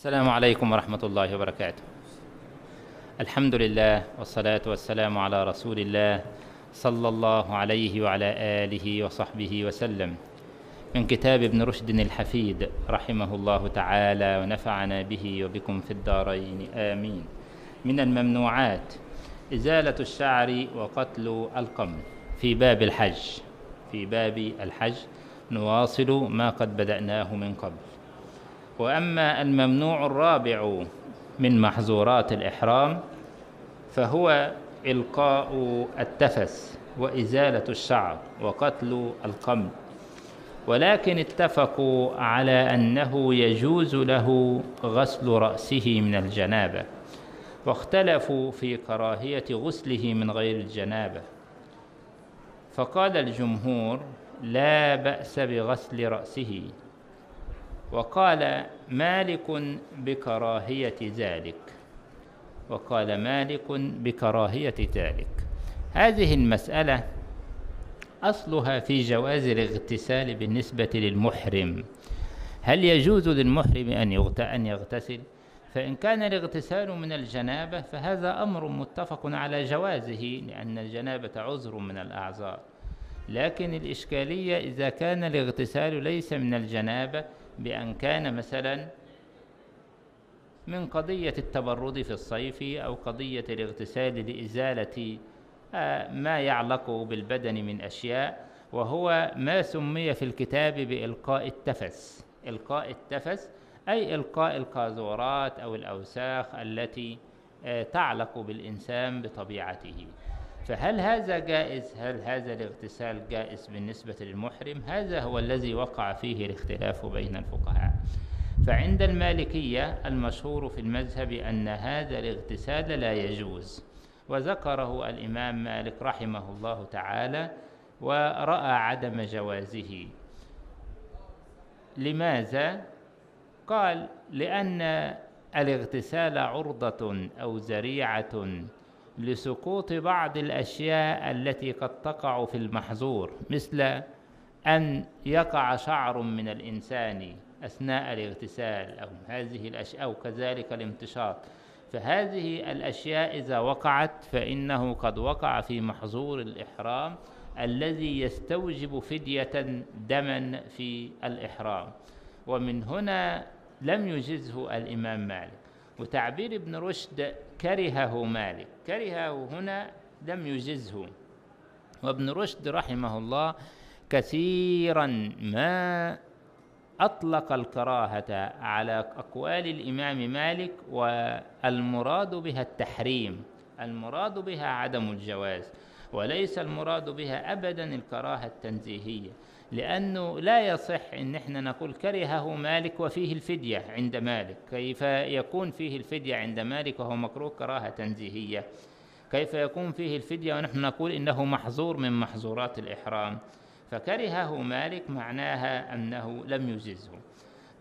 السلام عليكم ورحمة الله وبركاته. الحمد لله والصلاة والسلام على رسول الله صلى الله عليه وعلى آله وصحبه وسلم. من كتاب ابن رشد الحفيد رحمه الله تعالى ونفعنا به وبكم في الدارين آمين. من الممنوعات إزالة الشعر وقتل القمل في باب الحج. في باب الحج نواصل ما قد بدأناه من قبل. وأما الممنوع الرابع من محظورات الإحرام فهو إلقاء التفس وإزالة الشعر وقتل القمل. ولكن اتفقوا على أنه يجوز له غسل رأسه من الجنابة واختلفوا في كراهية غسله من غير الجنابة. فقال الجمهور لا بأس بغسل رأسه وقال مالك بكراهية ذلك. وقال مالك بكراهية ذلك. هذه المسألة أصلها في جواز الاغتسال بالنسبة للمحرم. هل يجوز للمحرم أن أن يغتسل؟ فإن كان الاغتسال من الجنابة فهذا أمر متفق على جوازه لأن الجنابة عذر من الأعذار. لكن الإشكالية إذا كان الاغتسال ليس من الجنابة بأن كان مثلا من قضية التبرد في الصيف أو قضية الاغتسال لإزالة ما يعلق بالبدن من أشياء وهو ما سمي في الكتاب بإلقاء التفس. إلقاء التفس أي إلقاء القاذورات أو الأوساخ التي تعلق بالإنسان بطبيعته. فهل هذا جائز؟ هل هذا الاغتسال جائز بالنسبة للمحرم؟ هذا هو الذي وقع فيه الاختلاف بين الفقهاء. فعند المالكية المشهور في المذهب أن هذا الاغتسال لا يجوز. وذكره الإمام مالك رحمه الله تعالى ورأى عدم جوازه. لماذا؟ قال لأن الاغتسال عرضة أو ذريعة لسقوط بعض الأشياء التي قد تقع في المحظور مثل أن يقع شعر من الإنسان أثناء الاغتسال أو هذه الاشياء أو كذلك الامتشاط فهذه الأشياء إذا وقعت فإنه قد وقع في محظور الإحرام الذي يستوجب فدية دما في الإحرام. ومن هنا لم يجزه الإمام مالك. وتعبير ابن رشد كرهه مالك. كرهه هنا لم يجزه. وابن رشد رحمه الله كثيرا ما أطلق الكراهة على أقوال الإمام مالك والمراد بها التحريم المراد بها عدم الجواز وليس المراد بها أبدا الكراهة التنزيهية. لأنه لا يصح إن إحنا نقول كرهه مالك وفيه الفدية عند مالك. كيف يكون فيه الفدية عند مالك وهو مكروه؟ كراهة تنزيهية. كيف يكون فيه الفدية ونحن نقول إنه محظور من محظورات الإحرام؟ فكرهه مالك معناها أنه لم يجزه.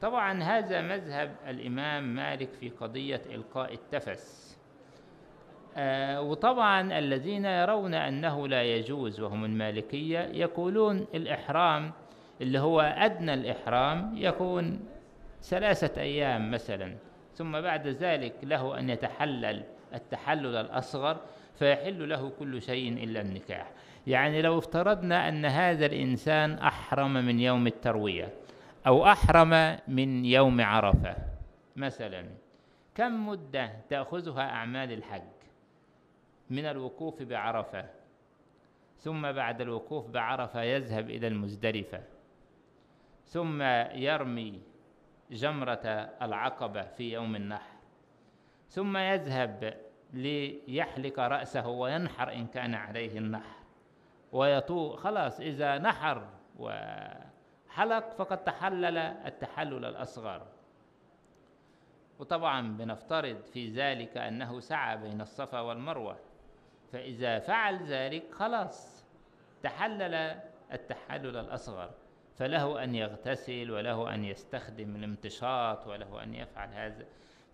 طبعا هذا مذهب الإمام مالك في قضية إلقاء التفس. وطبعا الذين يرون أنه لا يجوز وهم المالكية يقولون الإحرام اللي هو أدنى الإحرام يكون ثلاثة أيام مثلا ثم بعد ذلك له أن يتحلل التحلل الأصغر فيحل له كل شيء إلا النكاح. يعني لو افترضنا أن هذا الإنسان أحرم من يوم التروية أو أحرم من يوم عرفة مثلا كم مدة تأخذها أعمال الحج؟ من الوقوف بعرفة ثم بعد الوقوف بعرفة يذهب إلى المزدلفة ثم يرمي جمرة العقبة في يوم النحر ثم يذهب ليحلق رأسه وينحر إن كان عليه النحر ويطوف. خلاص إذا نحر وحلق فقد تحلل التحلل الأصغر. وطبعا بنفترض في ذلك أنه سعى بين الصفا والمروة. فإذا فعل ذلك خلاص تحلل التحلل الأصغر. فله أن يغتسل وله أن يستخدم الامتشاط وله أن يفعل هذا.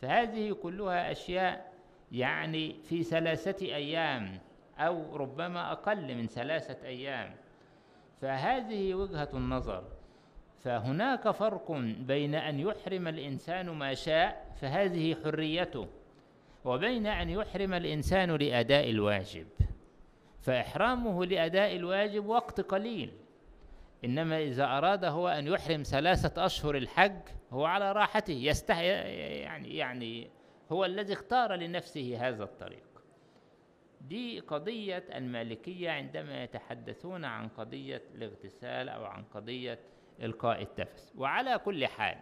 فهذه كلها أشياء يعني في ثلاثة أيام أو ربما أقل من ثلاثة أيام. فهذه وجهة النظر. فهناك فرق بين أن يحرم الإنسان ما شاء فهذه حريته. وبين أن يحرم الإنسان لأداء الواجب فإحرامه لأداء الواجب وقت قليل. إنما إذا أراد هو أن يحرم ثلاثة أشهر الحج هو على راحته يستح يعني يعني هو الذي اختار لنفسه هذا الطريق. دي قضية المالكية عندما يتحدثون عن قضية الاغتسال أو عن قضية إلقاء التفس. وعلى كل حال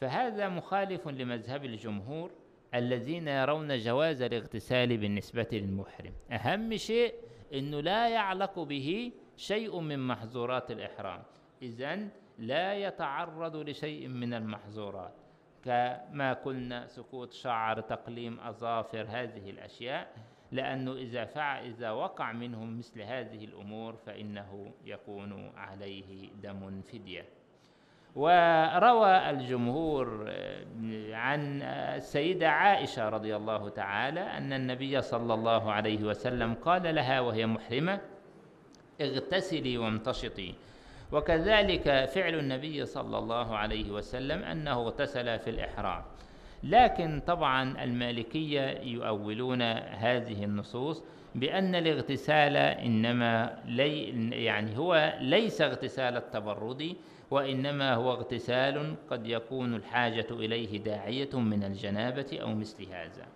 فهذا مخالف لمذهب الجمهور الذين يرون جواز الاغتسال بالنسبة للمحرم. أهم شيء أنه لا يعلق به شيء من محظورات الإحرام. إذا لا يتعرض لشيء من المحظورات. كما قلنا سقوط شعر تقليم أظافر هذه الأشياء. لأنه إذا فعل إذا وقع منهم مثل هذه الأمور فإنه يكون عليه دم فدية. وروى الجمهور آه، عن السيدة عائشة رضي الله تعالى أن النبي صلى الله عليه وسلم قال لها وهي محرمة اغتسلي وامتشطي. وكذلك فعل النبي صلى الله عليه وسلم أنه اغتسل في الإحرام. لكن طبعا المالكية يؤولون هذه النصوص بأن الاغتسال إنما لي يعني هو ليس اغتسال التبرد وإنما هو اغتسال قد يكون الحاجة إليه داعية من الجنابة أو مثل هذا.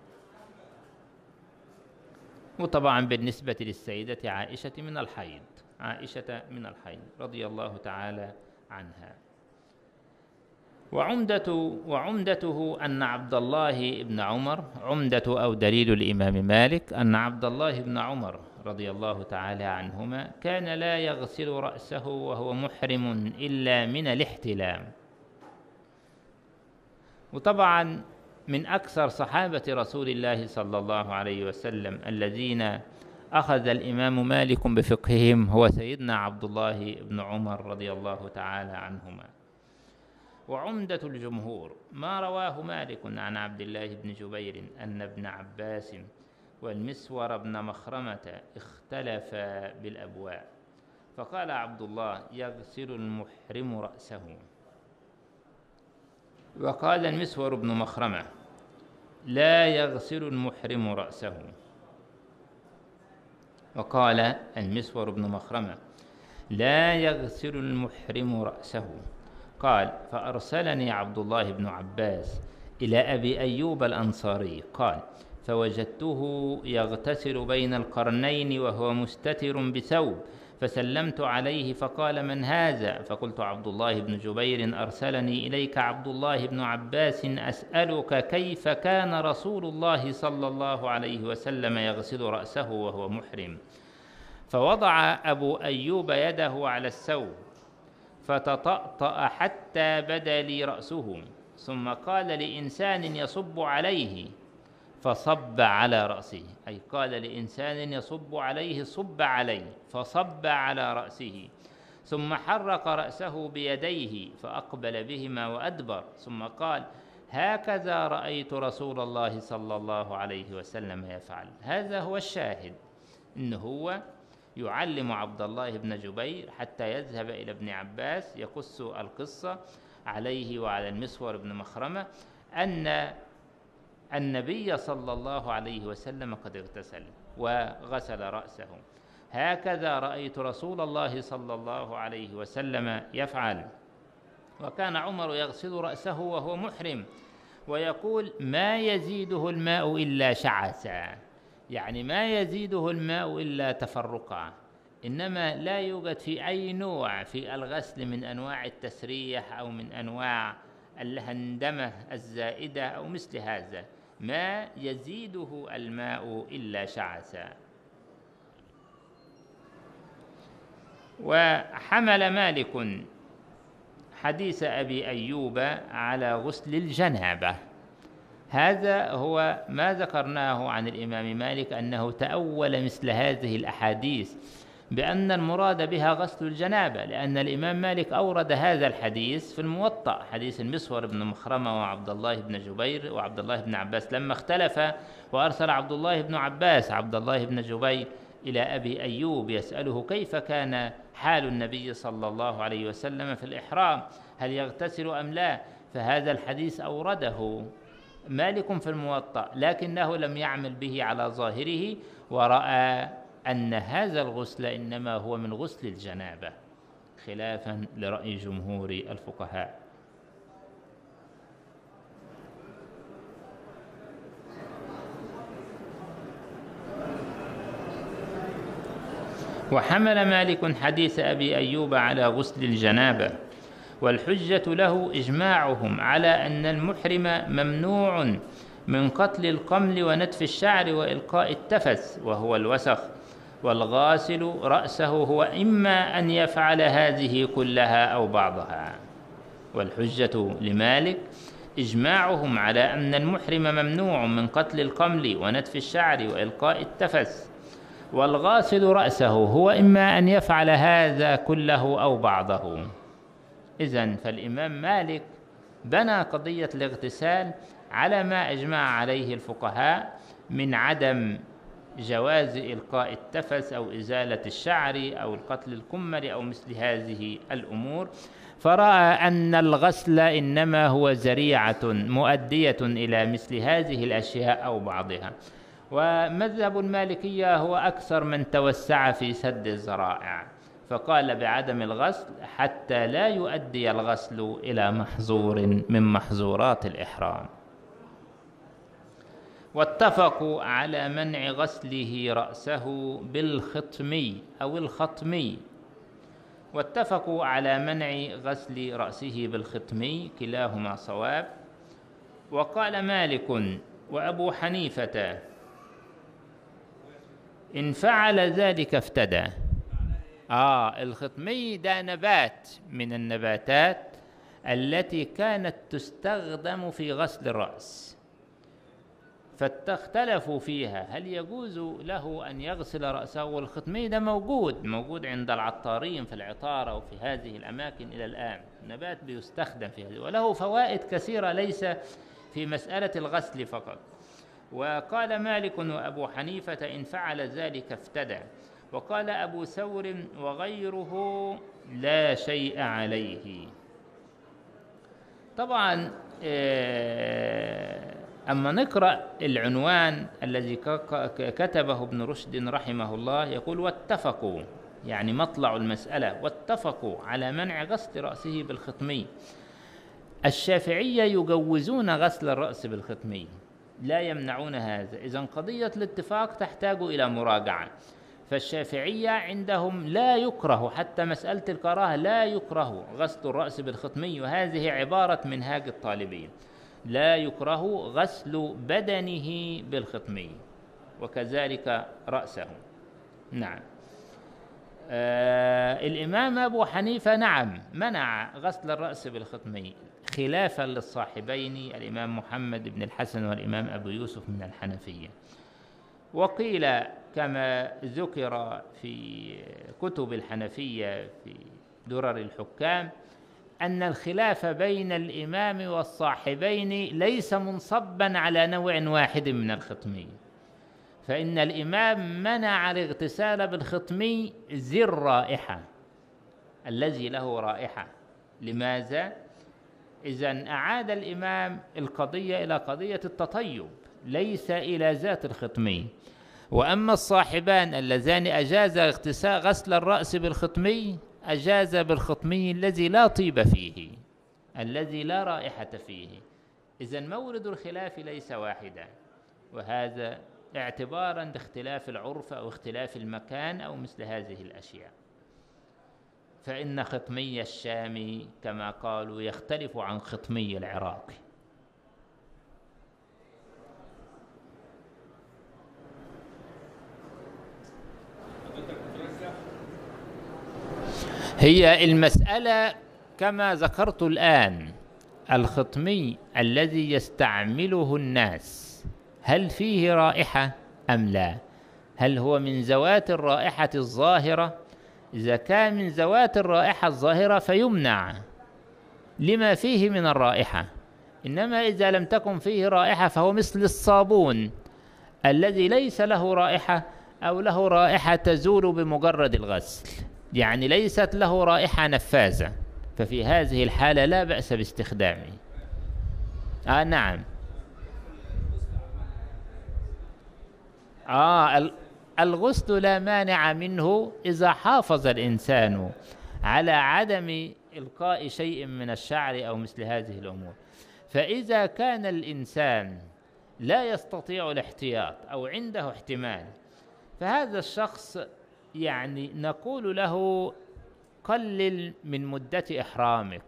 وطبعا بالنسبة للسيدة عائشة من الحيض عائشة من الحيض رضي الله تعالى عنها. وعمدة وعمدته أن عبد الله بن عمر عمدة أو دليل الإمام مالك أن عبد الله بن عمر رضي الله تعالى عنهما كان لا يغسل رأسه وهو محرم إلا من الاحتلام. وطبعا من أكثر صحابة رسول الله صلى الله عليه وسلم الذين أخذ الإمام مالك بفقههم هو سيدنا عبد الله بن عمر رضي الله تعالى عنهما. وعمدة الجمهور ما رواه مالك عن عبد الله بن جبير أن ابن عباس والمسور بن مخرمة اختلفا بالأبواء. فقال عبد الله يغسل المحرم رأسه. وقال المسور بن مخرمة لا يغسل المحرم رأسه. وقال المسور بن مخرمة لا يغسل المحرم رأسه. قال فأرسلني عبد الله بن عباس إلى أبي أيوب الأنصاري. قال فوجدته يغتسل بين القرنين وهو مستتر بثوب فسلمت عليه فقال من هذا؟ فقلت عبد الله بن جبير أرسلني إليك عبد الله بن عباس أسألك كيف كان رسول الله صلى الله عليه وسلم يغسل رأسه وهو محرم. فوضع أبو أيوب يده على الثوب فتطأطأ حتى بدا لي رأسه ثم قال لإنسان يصب عليه فصب على رأسه أي قال لإنسان يصب عليه صب عليه فصب على رأسه ثم حرك رأسه بيديه فأقبل بهما وأدبر ثم قال هكذا رأيت رسول الله صلى الله عليه وسلم يفعل هذا هو الشاهد إن هو يعلم عبد الله بن جبير حتى يذهب إلى ابن عباس يقص القصة عليه وعلى المسور بن مخرمة أن النبي صلى الله عليه وسلم قد اغتسل وغسل رأسه. هكذا رأيت رسول الله صلى الله عليه وسلم يفعل. وكان عمر يغسل رأسه وهو محرم ويقول ما يزيده الماء إلا شعثا يعني ما يزيده الماء إلا تفرقا. إنما لا يوجد في أي نوع في الغسل من أنواع التسريح أو من أنواع الهندمة الزائدة أو مثل هذا. ما يزيده الماء إلا شعثا وحمل مالك حديث أبي أيوب على غسل الجنابة. هذا هو ما ذكرناه عن الإمام مالك أنه تأول مثل هذه الأحاديث بأن المراد بها غسل الجنابة لأن الإمام مالك أورد هذا الحديث في الموطأ حديث المسور بن مخرمة وعبد الله بن جبير وعبد الله بن عباس. لما اختلف وأرسل عبد الله بن عباس عبد الله بن جبير إلى أبي أيوب يسأله كيف كان حال النبي صلى الله عليه وسلم في الإحرام؟ هل يغتسل أم لا؟ فهذا الحديث أورده مالك في الموطأ لكنه لم يعمل به على ظاهره ورأى أن هذا الغسل إنما هو من غسل الجنابة خلافا لرأي جمهور الفقهاء. وحمل مالك حديث أبي أيوب على غسل الجنابة والحجة له إجماعهم على أن المحرم ممنوع من قتل القمل ونتف الشعر وإلقاء التفث وهو الوسخ. والغاسل رأسه هو إما أن يفعل هذه كلها أو بعضها. والحجة لمالك إجماعهم على أن المحرم ممنوع من قتل القمل ونتف الشعر وإلقاء التفث والغاسل رأسه هو إما أن يفعل هذا كله أو بعضه. إذا فالإمام مالك بنى قضية الاغتسال على ما أجمع عليه الفقهاء من عدم جواز إلقاء التفس أو إزالة الشعر أو القتل الكمر أو مثل هذه الأمور. فرأى أن الغسل إنما هو ذريعة مؤدية إلى مثل هذه الأشياء أو بعضها. ومذهب المالكية هو أكثر من توسع في سد الذرائع فقال بعدم الغسل حتى لا يؤدي الغسل إلى محظور من محظورات الإحرام. واتفقوا على منع غسله رأسه بالخطمي أو الخطمي واتفقوا على منع غسل رأسه بالخطمي كلاهما صواب. وقال مالك وأبو حنيفة إن فعل ذلك افتدى. آه الخطمي ده نبات من النباتات التي كانت تستخدم في غسل الرأس. فاختلفوا فيها. هل يجوز له أن يغسل رأسه؟ والخطمي ده موجود موجود عند العطارين في العطارة وفي هذه الأماكن إلى الآن. نبات بيستخدم في هذه. وله فوائد كثيرة ليس في مسألة الغسل فقط. وقال مالك وأبو حنيفة إن فعل ذلك افتدى. وقال أبو ثور وغيره لا شيء عليه. طبعا آه، أما نقرأ العنوان الذي كتبه ابن رشد رحمه الله يقول واتفقوا. يعني مطلع المسألة واتفقوا على منع غسل رأسه بالخطمي. الشافعية يجوزون غسل الرأس بالخطمي لا يمنعون هذا. إذا قضية الاتفاق تحتاج إلى مراجعة. فالشافعية عندهم لا يكره حتى مسألة الكراهة لا يكره غسل الرأس بالخطمي وهذه عبارة منهاج الطالبين. لا يكره غسل بدنه بالخطمي وكذلك رأسه. نعم. آه الإمام أبو حنيفة نعم منع غسل الرأس بالخطمي خلافا للصاحبين الإمام محمد بن الحسن والإمام أبو يوسف من الحنفية. وقيل كما ذكر في كتب الحنفية في درر الحكام أن الخلاف بين الإمام والصاحبين ليس منصبا على نوع واحد من الخطمي فإن الإمام منع الاغتسال بالخطمي ذي الرائحة الذي له رائحة. لماذا؟ إذا أعاد الإمام القضية إلى قضية التطيب ليس إلى ذات الخطمي وأما الصاحبان اللذان أجاز اغتسال غسل الرأس بالخطمي أجاز بالخطمي الذي لا طيب فيه الذي لا رائحة فيه. إذا مورد الخلاف ليس واحدا وهذا اعتبارا باختلاف العرف أو اختلاف المكان أو مثل هذه الأشياء. فإن خطمي الشام كما قالوا يختلف عن خطمي العراق. هي المسألة كما ذكرت الآن الخطمي الذي يستعمله الناس هل فيه رائحة أم لا؟ هل هو من ذوات الرائحة الظاهرة؟ إذا كان من ذوات الرائحة الظاهرة فيمنع. لما فيه من الرائحة؟ إنما إذا لم تكن فيه رائحة فهو مثل الصابون الذي ليس له رائحة أو له رائحة تزول بمجرد الغسل. يعني ليست له رائحة نفاذة ففي هذه الحالة لا بأس باستخدامه. آه نعم. آه الغسل لا مانع منه إذا حافظ الإنسان على عدم إلقاء شيء من الشعر أو مثل هذه الأمور. فإذا كان الإنسان لا يستطيع الاحتياط أو عنده احتمال فهذا الشخص يعني نقول له قلل من مدة إحرامك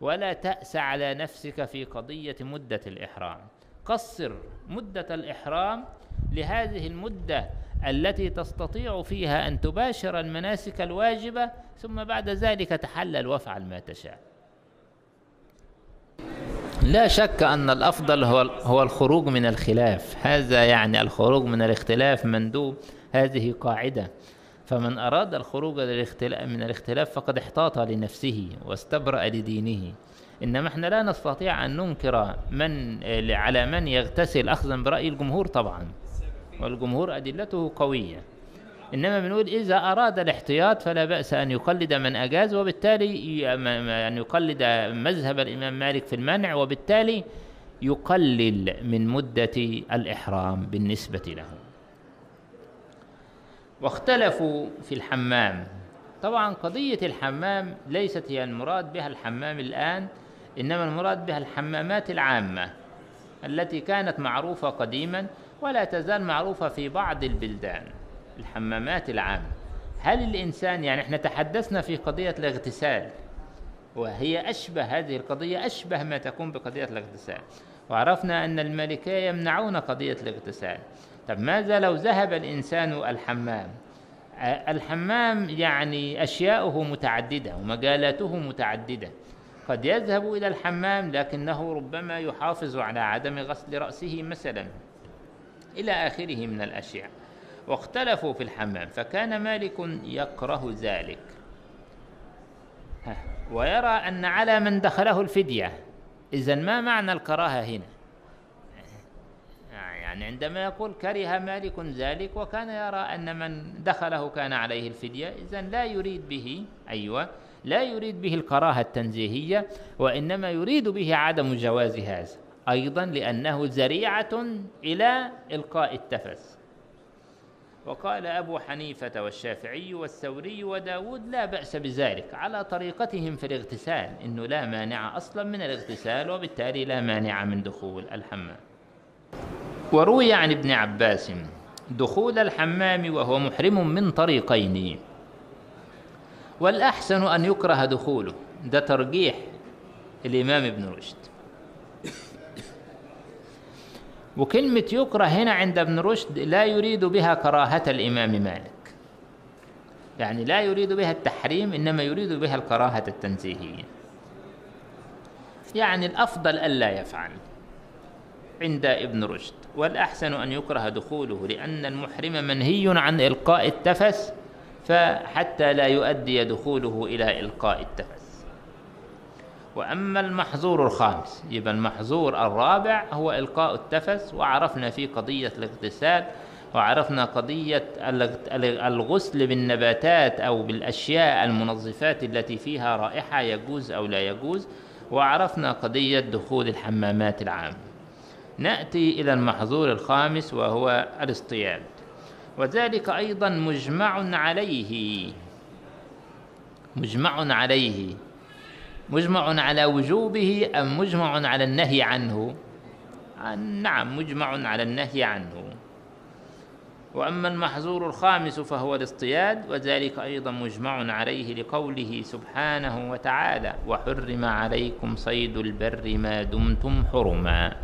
ولا تأس على نفسك في قضية مدة الإحرام. قصر مدة الإحرام لهذه المدة التي تستطيع فيها أن تباشر المناسك الواجبة ثم بعد ذلك تحلل وافعل ما تشاء. لا شك أن الأفضل هو هو الخروج من الخلاف. هذا يعني الخروج من الاختلاف مندوب. هذه قاعدة. فمن أراد الخروج من الاختلاف فقد احتاط لنفسه واستبرأ لدينه. إنما إحنا لا نستطيع أن ننكر من على من يغتسل. أخذا برأي الجمهور طبعا. والجمهور أدلته قوية. إنما بنقول إذا أراد الاحتياط فلا بأس أن يقلد من أجاز وبالتالي أن يقلد مذهب الإمام مالك في المنع وبالتالي يقلل من مدة الإحرام بالنسبة له. واختلفوا في الحمام. طبعا قضية الحمام ليست هي المراد بها الحمام الآن إنما المراد بها الحمامات العامة التي كانت معروفة قديما ولا تزال معروفة في بعض البلدان الحمامات العامة. هل الإنسان يعني إحنا تحدثنا في قضية الاغتسال وهي أشبه هذه القضية أشبه ما تكون بقضية الاغتسال وعرفنا أن الملكية يمنعون قضية الاغتسال. طب ماذا لو ذهب الإنسان الحمام؟ الحمام يعني أشياؤه متعددة ومجالاته متعددة. قد يذهب إلى الحمام لكنه ربما يحافظ على عدم غسل رأسه مثلا. إلى آخره من الأشياء. واختلفوا في الحمام فكان مالك يكره ذلك. ويرى أن على من دخله الفدية. إذا ما معنى الكراهة هنا؟ يعني عندما يقول كره مالك ذلك وكان يرى أن من دخله كان عليه الفدية إذا لا يريد به أيوة لا يريد به الكراهة التنزيهية وإنما يريد به عدم جواز هذا أيضا لأنه ذريعة إلى إلقاء التفس. وقال أبو حنيفة والشافعي والثوري وداود لا بأس بذلك على طريقتهم في الاغتسال إنه لا مانع أصلا من الاغتسال وبالتالي لا مانع من دخول الحمام. وروي عن ابن عباس دخول الحمام وهو محرم من طريقين. والأحسن أن يكره دخوله ده ترجيح الإمام ابن رشد. وكلمة يكره هنا عند ابن رشد لا يريد بها كراهة الإمام مالك. يعني لا يريد بها التحريم إنما يريد بها الكراهة التنزيهية. يعني الأفضل ألا يفعل عند ابن رشد. والأحسن أن يكره دخوله لأن المحرم منهي عن إلقاء التفس فحتى لا يؤدي دخوله إلى إلقاء التفس. وأما المحظور الخامس يبقى المحظور الرابع هو إلقاء التفس وعرفنا في قضية الاغتسال وعرفنا قضية الغسل بالنباتات أو بالأشياء المنظفات التي فيها رائحة يجوز أو لا يجوز وعرفنا قضية دخول الحمامات العامة. نأتي إلى المحظور الخامس وهو الاصطياد وذلك أيضا مجمع عليه. مجمع عليه. مجمع على وجوبه أم مجمع على النهي عنه؟ نعم مجمع على النهي عنه. وأما المحظور الخامس فهو الاصطياد وذلك أيضا مجمع عليه لقوله سبحانه وتعالى وحرم عليكم صيد البر ما دمتم حرما.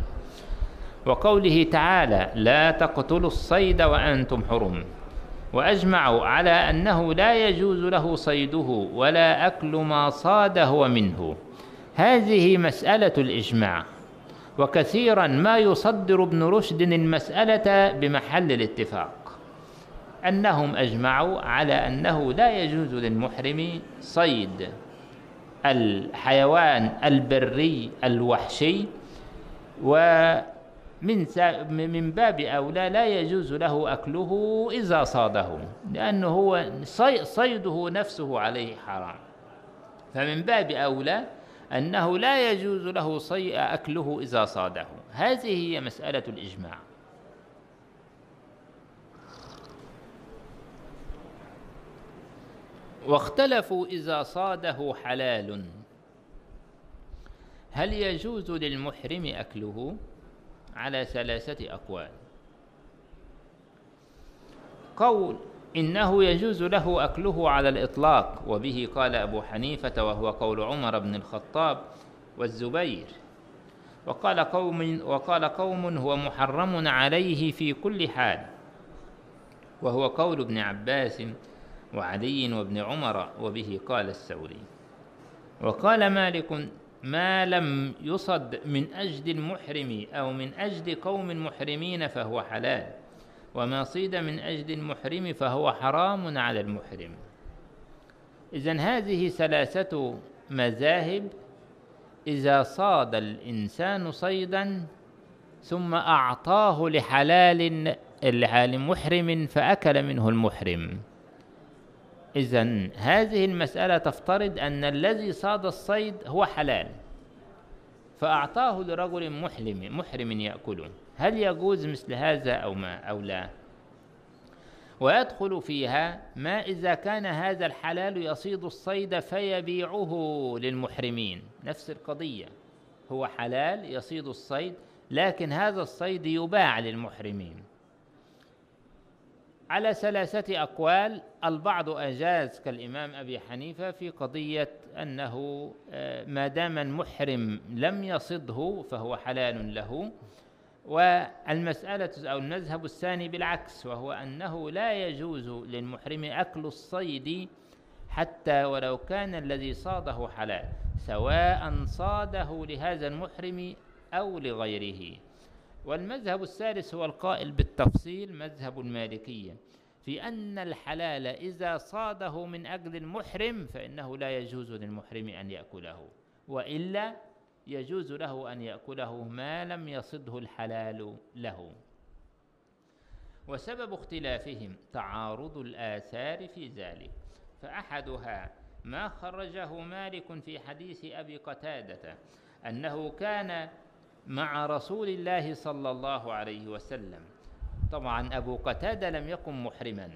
وقوله تعالى لا تقتلوا الصيد وأنتم حرم. وأجمعوا على أنه لا يجوز له صيده ولا أكل ما صاد هو منه. هذه مسألة الإجماع. وكثيرا ما يصدر ابن رشد المسألة بمحل الاتفاق. أنهم أجمعوا على أنه لا يجوز للمحرم صيد الحيوان البري الوحشي و من من باب أولى لا يجوز له أكله إذا صاده لأنه هو صيده نفسه عليه حرام. فمن باب أولى أنه لا يجوز له صي أكله إذا صاده. هذه هي مسألة الإجماع. واختلفوا إذا صاده حلال. هل يجوز للمحرم أكله؟ على ثلاثة أقوال. قول إنه يجوز له أكله على الإطلاق وبه قال أبو حنيفة وهو قول عمر بن الخطاب والزبير. وقال قوم وقال قوم هو محرم عليه في كل حال وهو قول ابن عباس وعلي وابن عمر وبه قال الثوري. وقال مالك ما لم يصد من أجد المحرم أو من أجد قوم محرمين فهو حلال وما صيد من أجد المحرم فهو حرام على المحرم. إذا هذه ثلاثة مذاهب إذا صاد الإنسان صيدا ثم أعطاه لحلال لمحرم فأكل منه المحرم. إذا هذه المسألة تفترض أن الذي صاد الصيد هو حلال فأعطاه لرجل محرم محرم يأكله. هل يجوز مثل هذا أو ما أو لا؟ ويدخل فيها ما إذا كان هذا الحلال يصيد الصيد فيبيعه للمحرمين. نفس القضية هو حلال يصيد الصيد لكن هذا الصيد يباع للمحرمين. على ثلاثة أقوال البعض أجاز كالإمام أبي حنيفة في قضية أنه آه، ما دام المحرم لم يصده فهو حلال له والمسألة أو المذهب الثاني بالعكس وهو أنه لا يجوز للمحرم أكل الصيد حتى ولو كان الذي صاده حلال سواء صاده لهذا المحرم أو لغيره. والمذهب الثالث هو القائل بالتفصيل مذهب المالكية. في أن الحلال إذا صاده من أجل المحرم فإنه لا يجوز للمحرم أن يأكله وإلا يجوز له أن يأكله ما لم يصده الحلال له. وسبب اختلافهم تعارض الآثار في ذلك. فأحدها ما خرجه مالك في حديث أبي قتادة أنه كان مع رسول الله صلى الله عليه وسلم طبعا أبو قتادة لم يكن محرما.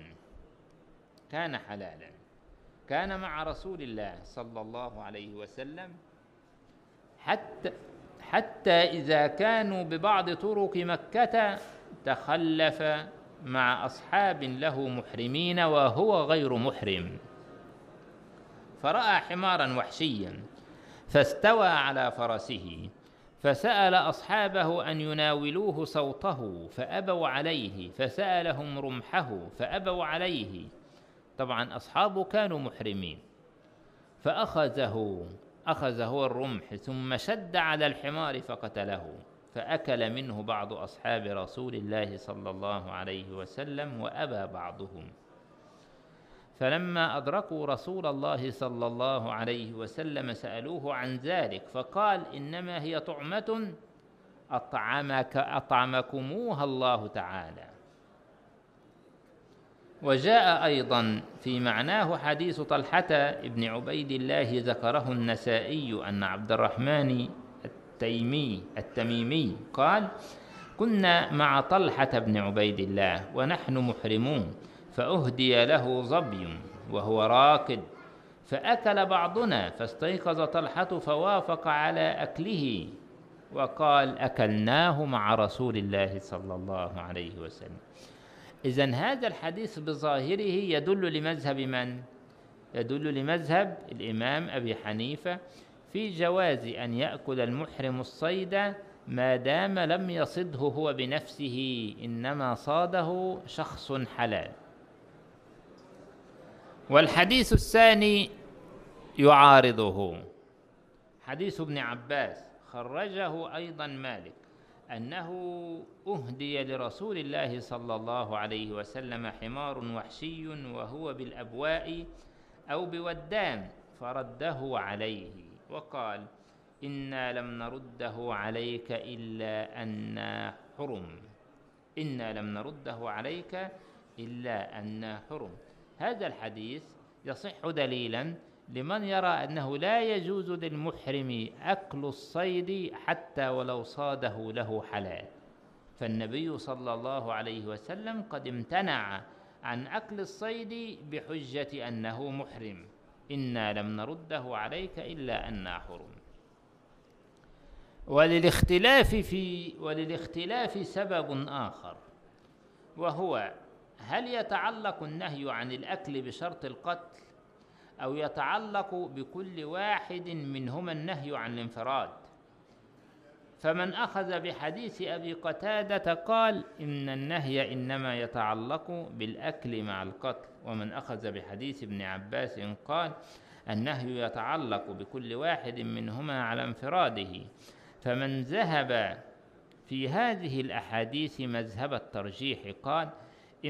كان حلالا. كان مع رسول الله صلى الله عليه وسلم حتى حتى إذا كانوا ببعض طرق مكة تخلف مع أصحاب له محرمين وهو غير محرم. فرأى حمارا وحشيا فاستوى على فرسه فسأل أصحابه أن يناولوه صوته فأبوا عليه فسألهم رمحه فأبوا عليه. طبعا أصحابه كانوا محرمين. فأخذه أخذ هو الرمح ثم شد على الحمار فقتله. فأكل منه بعض أصحاب رسول الله صلى الله عليه وسلم وأبى بعضهم. فلما أدركوا رسول الله صلى الله عليه وسلم سألوه عن ذلك فقال إنما هي طعمة أطعمك أطعمكموها الله تعالى. وجاء أيضا في معناه حديث طلحة بن عبيد الله ذكره النسائي أن عبد الرحمن التيمي التميمي قال كنا مع طلحة بن عبيد الله ونحن محرمون. فأهدي له ظبي وهو راكد فأكل بعضنا فاستيقظ طلحة فوافق على أكله وقال أكلناه مع رسول الله صلى الله عليه وسلم إذا هذا الحديث بظاهره يدل لمذهب من؟ يدل لمذهب الإمام أبي حنيفة في جواز أن يأكل المحرم الصيد ما دام لم يصده هو بنفسه إنما صاده شخص حلال والحديث الثاني يعارضه. حديث ابن عباس خرجه أيضا مالك أنه أهدي لرسول الله صلى الله عليه وسلم حمار وحشي وهو بالأبواء أو بودان فرده عليه وقال إنا لم نرده عليك إلا أن حرم. إنا لم نرده عليك إلا أن حرم. هذا الحديث يصح دليلا لمن يرى أنه لا يجوز للمحرم أكل الصيد حتى ولو صاده له حلال. فالنبي صلى الله عليه وسلم قد امتنع عن أكل الصيد بحجة أنه محرم. إنا لم نرده عليك إلا أنا حرم. وللاختلاف في وللاختلاف سبب آخر وهو هل يتعلق النهي عن الأكل بشرط القتل أو يتعلق بكل واحد منهما النهي عن الانفراد؟ فمن أخذ بحديث أبي قتادة قال إن النهي إنما يتعلق بالأكل مع القتل. ومن أخذ بحديث ابن عباس قال النهي يتعلق بكل واحد منهما على انفراده. فمن ذهب في هذه الأحاديث مذهب الترجيح قال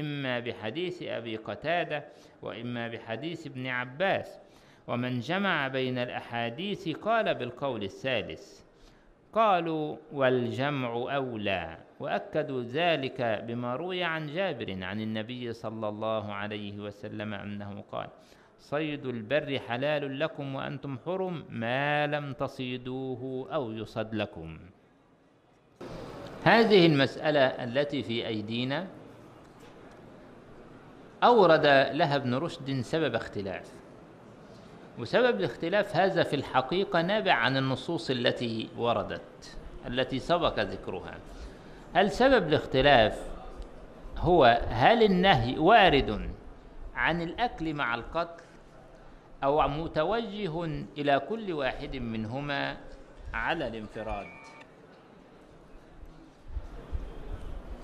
إما بحديث أبي قتادة وإما بحديث ابن عباس. ومن جمع بين الأحاديث قال بالقول الثالث. قالوا والجمع أولى وأكدوا ذلك بما روي عن جابر عن النبي صلى الله عليه وسلم أنه قال صيد البر حلال لكم وأنتم حرم ما لم تصيدوه أو يصد لكم. هذه المسألة التي في أيدينا أورد لها ابن رشد سبب اختلاف. وسبب الاختلاف هذا في الحقيقة نابع عن النصوص التي وردت التي سبق ذكرها. هل سبب الاختلاف هو هل النهي وارد عن الأكل مع القتل أو متوجه إلى كل واحد منهما على الانفراد؟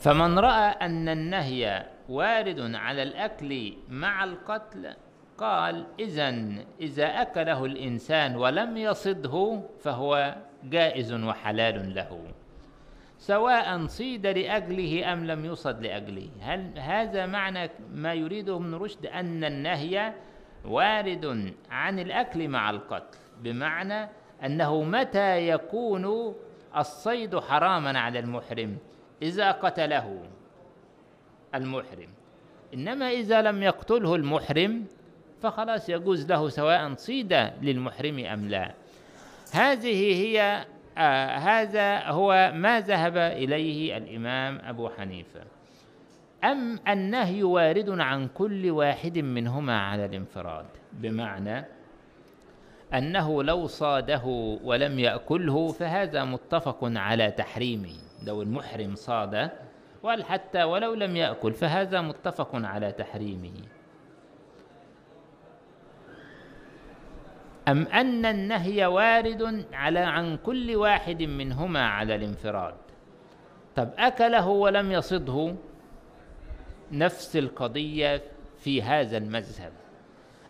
فمن رأى أن النهي وارد على الأكل مع القتل. قال إذا إذا أكله الإنسان ولم يصده فهو جائز وحلال له. سواء صيد لأجله أم لم يصد لأجله هل هذا معنى ما يريده ابن رشد أن النهي وارد عن الأكل مع القتل؟ بمعنى أنه متى يكون الصيد حراما على المحرم؟ إذا قتله. المحرم. إنما إذا لم يقتله المحرم فخلاص يجوز له سواء صيد للمحرم أم لا. هذه هي آه هذا هو ما ذهب إليه الإمام أبو حنيفة. أم النهي وارد عن كل واحد منهما على الانفراد بمعنى أنه لو صاده ولم يأكله فهذا متفق على تحريمه. لو المحرم صاد حتى ولو لم يأكل فهذا متفق على تحريمه. أم أن النهي وارد على عن كل واحد منهما على الانفراد؟ طب أكله ولم يصده نفس القضية في هذا المذهب.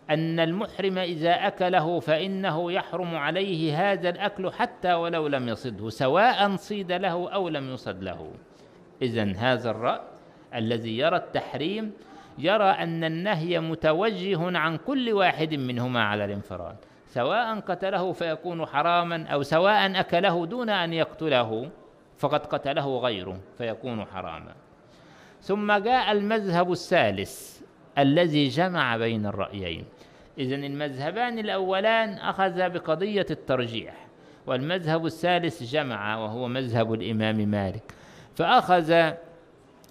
أن المحرم إذا أكله فإنه يحرم عليه هذا الأكل حتى ولو لم يصده سواء صيد له أو لم يصد له. إذا هذا الرأي الذي يرى التحريم يرى أن النهي متوجه عن كل واحد منهما على الانفراد سواء قتله فيكون حراما أو سواء أكله دون أن يقتله فقد قتله غيره فيكون حراما. ثم جاء المذهب الثالث الذي جمع بين الرأيين. إذا المذهبان الأولان أخذ بقضية الترجيح والمذهب الثالث جمع وهو مذهب الإمام مالك. فأخذ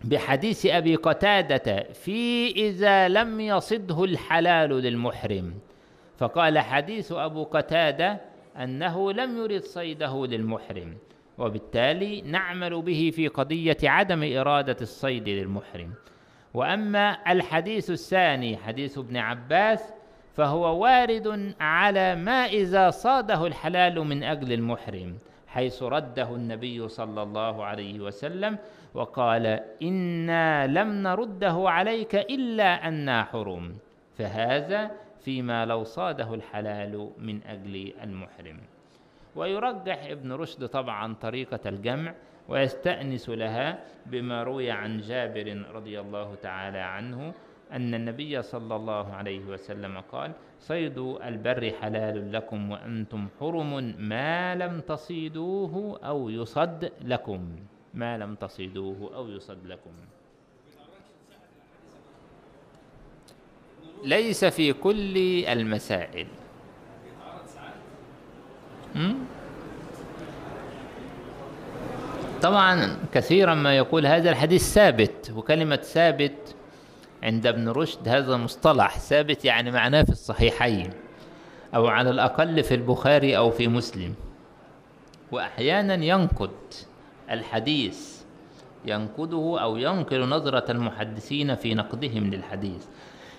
بحديث أبي قتادة في إذا لم يصده الحلال للمحرم. فقال حديث أبو قتادة أنه لم يرد صيده للمحرم وبالتالي نعمل به في قضية عدم إرادة الصيد للمحرم. وأما الحديث الثاني حديث ابن عباس فهو وارد على ما إذا صاده الحلال من أجل المحرم. حيث رده النبي صلى الله عليه وسلم وقال إنا لم نرده عليك إلا أنا حرم. فهذا فيما لو صاده الحلال من أجل المحرم. ويرجح ابن رشد طبعا طريقة الجمع ويستأنس لها بما روي عن جابر رضي الله تعالى عنه أن النبي صلى الله عليه وسلم قال صيد البر حلال لكم وأنتم حرم ما لم تصيدوه أو يصد لكم. ما لم تصيدوه أو يصد لكم. ليس في كل المسائل? طبعا كثيرا ما يقول هذا الحديث ثابت وكلمة ثابت عند ابن رشد هذا مصطلح ثابت يعني معناه في الصحيحين أو على الأقل في البخاري أو في مسلم. وأحيانا ينقد الحديث ينقده أو ينقل نظرة المحدثين في نقدهم للحديث.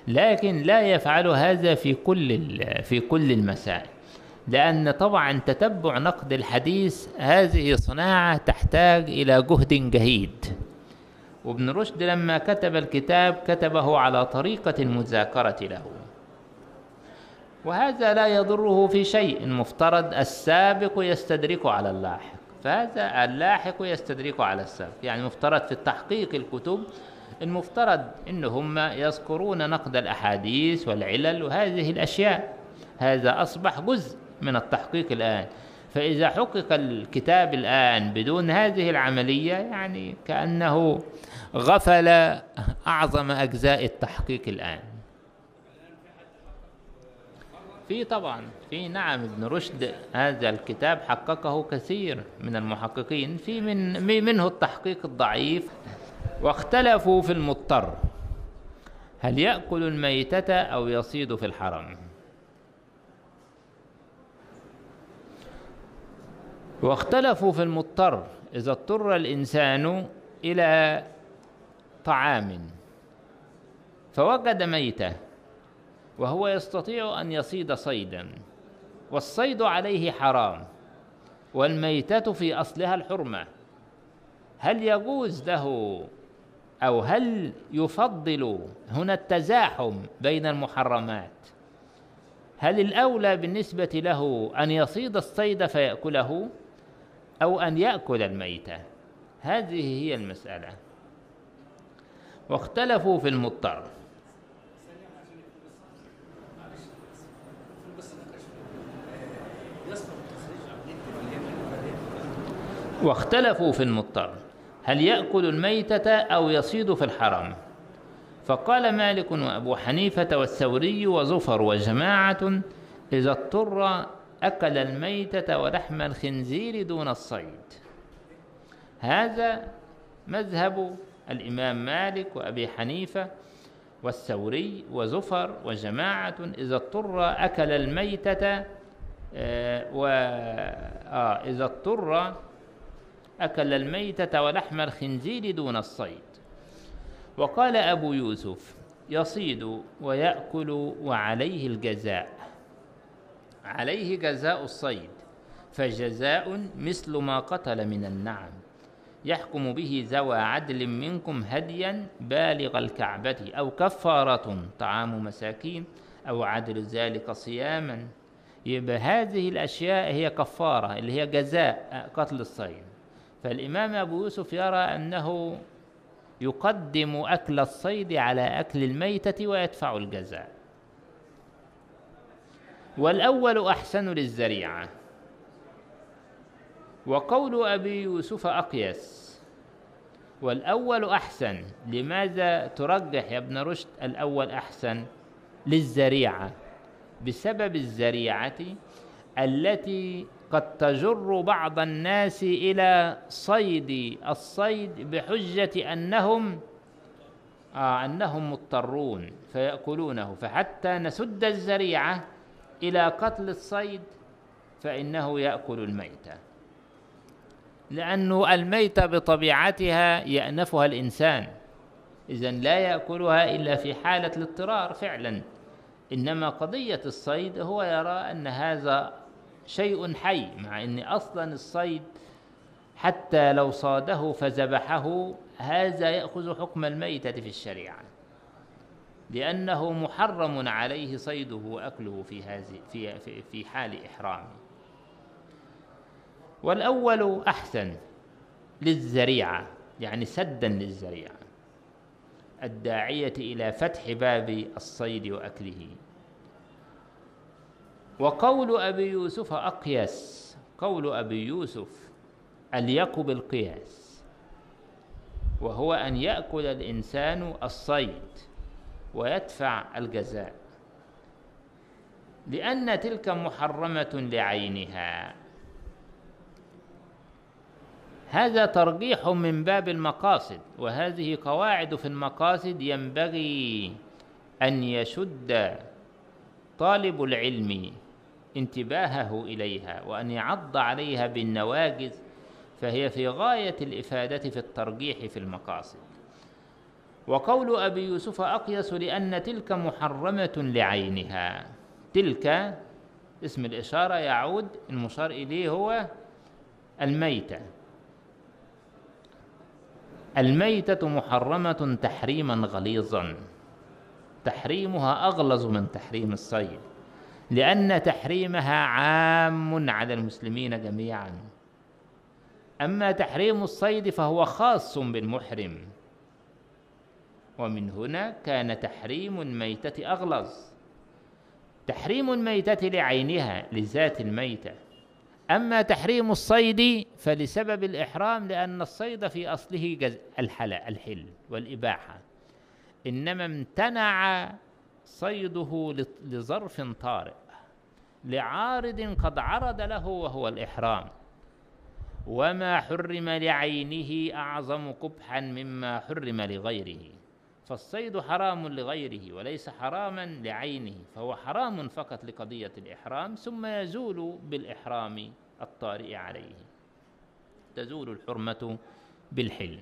لكن لا يفعل هذا في كل في كل المسائل. لأن طبعا تتبع نقد الحديث هذه صناعة تحتاج إلى جهد جهيد وابن رشد لما كتب الكتاب كتبه على طريقة المذاكرة له. وهذا لا يضره في شيء المفترض السابق يستدرك على اللاحق. فهذا اللاحق يستدرك على السابق. يعني مفترض في التحقيق الكتب المفترض انهم يذكرون نقد الأحاديث والعلل وهذه الأشياء. هذا أصبح جزء من التحقيق الآن. فإذا حقق الكتاب الآن بدون هذه العملية يعني كأنه غفل أعظم أجزاء التحقيق الآن. في طبعا في نعم ابن رشد هذا الكتاب حققه كثير من المحققين. في من منه التحقيق الضعيف واختلفوا في المضطر. هل يأكل الميتة أو يصيد في الحرم؟ واختلفوا في المضطر إذا اضطر الإنسان إلى طعام فوجد ميتة وهو يستطيع أن يصيد صيدا والصيد عليه حرام والميتة في أصلها الحرمة. هل يجوز له أو هل يفضل هنا التزاحم بين المحرمات؟ هل الأولى بالنسبة له أن يصيد الصيد فيأكله؟ أو أن يأكل الميتة. هذه هي المسألة. واختلفوا في المضطر. واختلفوا في المضطر. هل يأكل الميتة أو يصيد في الحرم؟ فقال مالك وأبو حنيفة والثوري وزفر وجماعة إذا اضطر أكل الميتة ولحم الخنزير دون الصيد. هذا مذهب الإمام مالك وأبي حنيفة والثوري وزفر وجماعة إذا اضطر أكل الميتة آه و آه إذا اضطر أكل الميتة ولحم الخنزير دون الصيد. وقال أبو يوسف يصيد ويأكل وعليه الجزاء. عليه جزاء الصيد فجزاء مثل ما قتل من النعم. يحكم به ذوى عدل منكم هديا بالغ الكعبة أو كفارة طعام مساكين أو عدل ذلك صياما. يبقى هذه الأشياء هي كفارة اللي هي جزاء قتل الصيد. فالإمام أبو يوسف يرى أنه يقدم أكل الصيد على أكل الميتة ويدفع الجزاء. والأول أحسن للزريعة وقول أبي يوسف أقيس والأول أحسن. لماذا ترجح يا ابن رشد الأول أحسن للزريعة بسبب الزريعة التي قد تجر بعض الناس إلى صيد الصيد بحجة أنهم آه أنهم مضطرون فيأكلونه فحتى نسد الزريعة إلى قتل الصيد فإنه يأكل الميتة. لأن الميتة بطبيعتها يأنفها الإنسان. إذا لا يأكلها إلا في حالة الاضطرار فعلا. إنما قضية الصيد هو يرى أن هذا شيء حي مع إن أصلا الصيد حتى لو صاده فذبحه هذا يأخذ حكم الميتة في الشريعة. لأنه محرم عليه صيده وأكله في هذه في في, في حال إحرامه. والأول أحسن للزريعه يعني سدا للزريعه الداعية إلى فتح باب الصيد وأكله. وقول أبي يوسف أقيس قول أبي يوسف أليق بالقياس وهو أن يأكل الإنسان الصيد. ويدفع الجزاء. لأن تلك محرمة لعينها. هذا ترجيح من باب المقاصد وهذه قواعد في المقاصد ينبغي أن يشد طالب العلم انتباهه إليها وأن يعض عليها بالنواجذ فهي في غاية الإفادة في الترجيح في المقاصد. وقول أبي يوسف أقيس لأن تلك محرمة لعينها. تلك اسم الإشارة يعود المشار إليه هو الميتة. الميتة محرمة تحريما غليظا. تحريمها أغلظ من تحريم الصيد لأن تحريمها عام على المسلمين جميعا. أما تحريم الصيد فهو خاص بالمحرم. ومن هنا كان تحريم الميتة أغلظ. تحريم الميتة لعينها لذات الميتة. أما تحريم الصيد فلسبب الإحرام لأن الصيد في أصله. الحل الحل والإباحة. إنما امتنع صيده لظرف طارئ لعارض قد عرض له وهو الإحرام. وما حرم لعينه أعظم قبحا مما حرم لغيره. فالصيد حرام لغيره وليس حراما لعينه فهو حرام فقط لقضية الإحرام ثم يزول بالإحرام الطارئ عليه. تزول الحرمة بالحل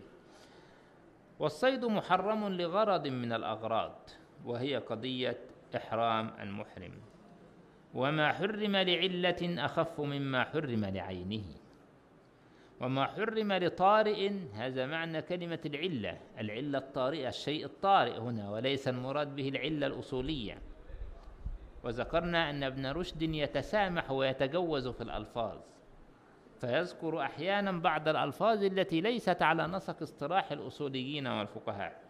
والصيد محرم لغرض من الأغراض وهي قضية إحرام المحرم. وما حرم لعلة أخف مما حرم لعينه. وما حرم لطارئ هذا معنى كلمة العلة. العلة الطارئة الشيء الطارئ هنا وليس المراد به العلة الأصولية. وذكرنا أن ابن رشد يتسامح ويتجوز في الألفاظ. فيذكر أحيانا بعض الألفاظ التي ليست على نسق اصطلاح الأصوليين والفقهاء.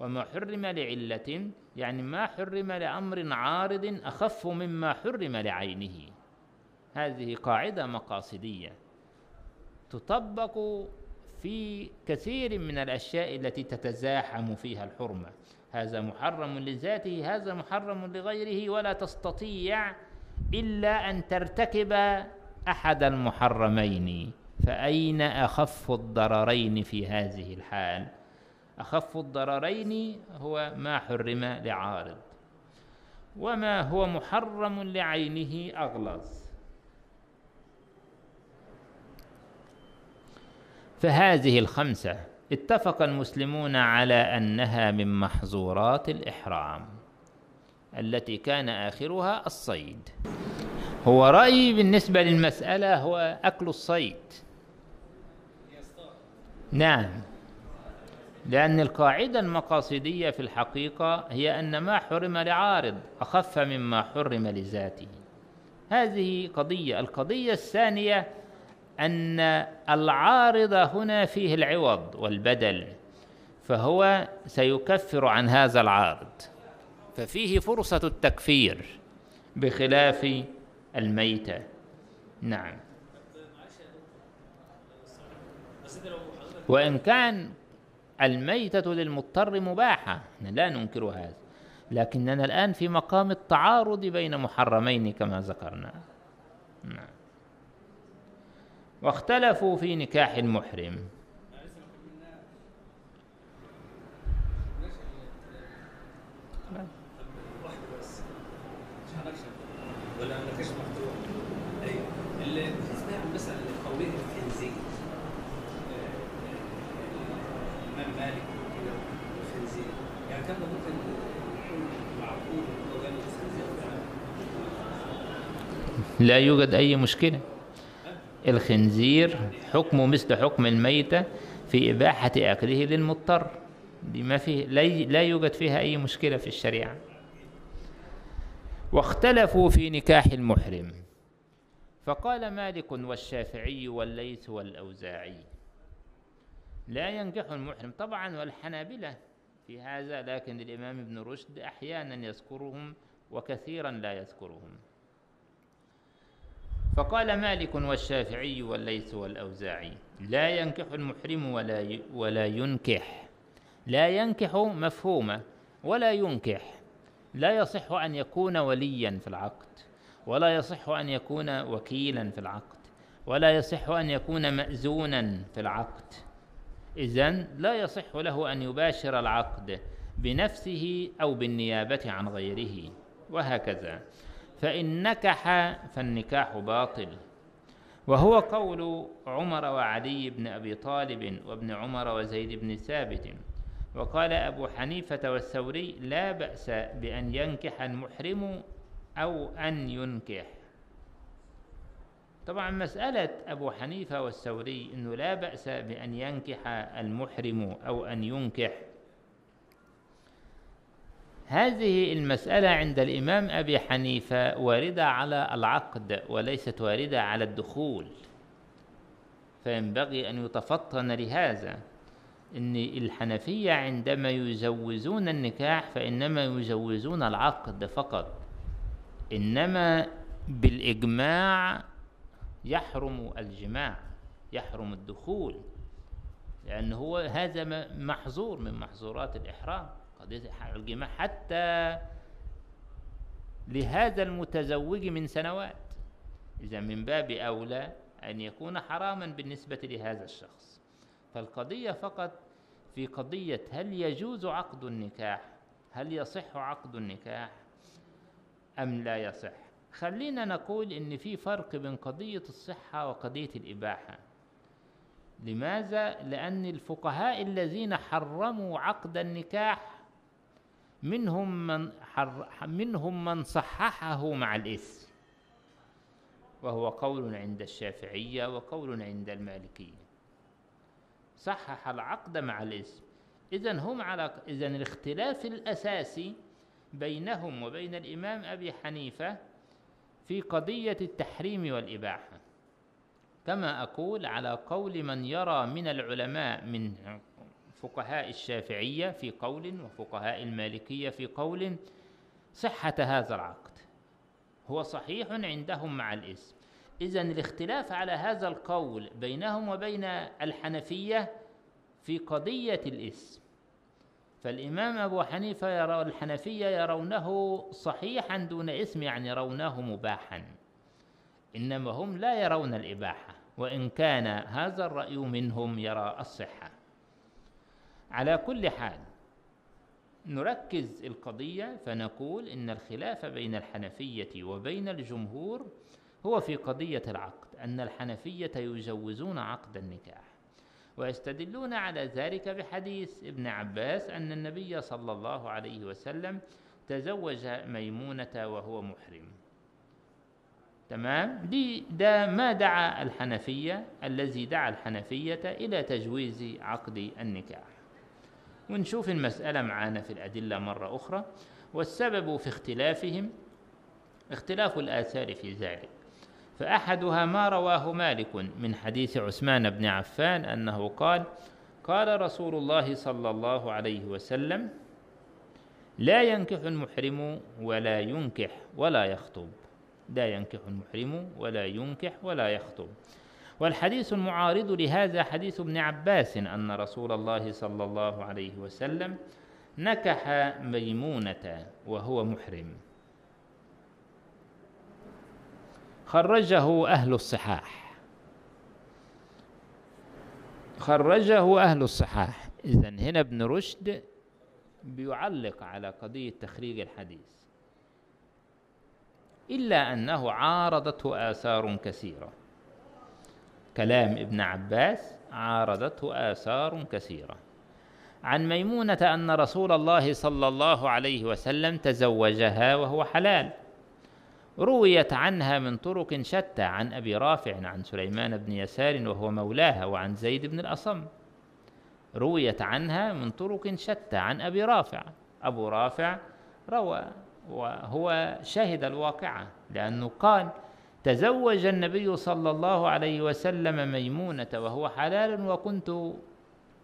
وما حرم لعلة يعني ما حرم لأمر عارض أخف مما حرم لعينه. هذه قاعدة مقاصدية. تطبق في كثير من الأشياء التي تتزاحم فيها الحرمة. هذا محرم لذاته هذا محرم لغيره ولا تستطيع إلا أن ترتكب أحد المحرمين. فأين أخف الضررين في هذه الحال؟ أخف الضررين هو ما حرم لعارض وما هو محرم لعينه أغلظ. فهذه الخمسة اتفق المسلمون على أنها من محظورات الإحرام التي كان آخرها الصيد. هو رأيي بالنسبة للمسألة هو أكل الصيد. نعم لأن القاعدة المقاصدية في الحقيقة هي أن ما حرم لعارض أخف مما حرم لذاته. هذه قضية القضية الثانية أن العارض هنا فيه العوض والبدل فهو سيكفر عن هذا العارض. ففيه فرصة التكفير بخلاف الميتة. نعم. وإن كان الميتة للمضطر مباحة لا ننكر هذا. لكننا الآن في مقام التعارض بين محرمين كما ذكرنا. نعم. واختلفوا في نكاح المحرم. ولا مفتوح أيوه الخنزير الامام مالك وكده يعني ممكن لا يوجد أي مشكلة. الخنزير حكمه مثل حكم الميتة في إباحة أكله للمضطر. دي ما فيه لا يوجد فيها أي مشكلة في الشريعة. واختلفوا في نكاح المحرم. فقال مالك والشافعي والليث والأوزاعي لا ينكح المحرم. طبعا والحنابلة في هذا لكن الإمام ابن رشد أحيانا يذكرهم وكثيرا لا يذكرهم. فقال مالك والشافعي والليث والأوزاعي لا ينكح المحرم ولا. ولا ينكح. لا ينكح مفهومة ولا ينكح. لا يصح أن يكون وليا في العقد ولا يصح أن يكون وكيلا في العقد ولا يصح أن يكون مأزونا في العقد. إذن لا يصح له أن يباشر العقد بنفسه أو بالنيابة عن غيره وهكذا. فإن نكح فالنكاح باطل. وهو قول عمر وعلي بن أبي طالب وابن عمر وزيد بن ثابت. وقال أبو حنيفة والثوري لا بأس بأن ينكح المحرم أو أن ينكح. طبعا مسألة أبو حنيفة والثوري أنه لا بأس بأن ينكح المحرم أو أن ينكح. هذه المسألة عند الإمام أبي حنيفة واردة على العقد وليست واردة على الدخول. فينبغي أن يتفطن لهذا. إن الحنفية عندما يجوزون النكاح فإنما يجوزون العقد فقط. إنما بالإجماع يحرم الجماع يحرم الدخول. لأن هو هذا محظور من محظورات الإحرام. قضية الجماع حتى لهذا المتزوج من سنوات. إذا من باب أولى أن يكون حراما بالنسبة لهذا الشخص. فالقضية فقط في قضية هل يجوز عقد النكاح هل يصح عقد النكاح أم لا يصح. خلينا نقول إن في فرق بين قضية الصحة وقضية الإباحة. لماذا؟ لأن الفقهاء الذين حرموا عقد النكاح منهم من حر منهم من صححه مع الإثم وهو قول عند الشافعية وقول عند المالكية. صحح العقد مع الاسم إذا هم على إذا الاختلاف الأساسي بينهم وبين الإمام أبي حنيفة في قضية التحريم والإباحة. كما أقول على قول من يرى من العلماء من فقهاء الشافعية في قول وفقهاء المالكية في قول صحة هذا العقد. هو صحيح عندهم مع الاسم. إذا الاختلاف على هذا القول بينهم وبين الحنفية في قضية الاسم. فالإمام أبو حنيفة يرى الحنفية يرونه صحيحا دون اسم يعني يرونه مباحا. إنما هم لا يرون الإباحة وإن كان هذا الرأي منهم يرى الصحة. على كل حال نركز القضية فنقول إن الخلاف بين الحنفية وبين الجمهور هو في قضية العقد أن الحنفية يجوزون عقد النكاح. ويستدلون على ذلك بحديث ابن عباس أن النبي صلى الله عليه وسلم تزوج ميمونة وهو محرم. تمام؟ دي ده ما دعا الحنفية الذي دعا الحنفية إلى تجويز عقد النكاح. ونشوف المسألة معانا في الأدلة مرة أخرى. والسبب في اختلافهم اختلاف الآثار في ذلك. فأحدها ما رواه مالك من حديث عثمان بن عفان أنه قال قال رسول الله صلى الله عليه وسلم لا ينكح المحرم ولا ينكح ولا يخطب. لا ينكح المحرم ولا ينكح ولا يخطب. والحديث المعارض لهذا حديث ابن عباس أن رسول الله صلى الله عليه وسلم نكح ميمونة وهو محرم. خرجه أهل الصحاح. خرجه أهل الصحاح. إذا هنا ابن رشد بيعلق على قضية تخريج الحديث. إلا أنه عارضته آثار كثيرة. كلام ابن عباس عارضته آثار كثيرة. عن ميمونة أن رسول الله صلى الله عليه وسلم تزوجها وهو حلال. رويت عنها من طرق شتى عن أبي رافع عن سليمان بن يسار وهو مولاها وعن زيد بن الأصم. رويت عنها من طرق شتى عن أبي رافع. أبو رافع روى وهو شهد الواقعة لأنه قال تزوج النبي صلى الله عليه وسلم ميمونة وهو حلال وكنت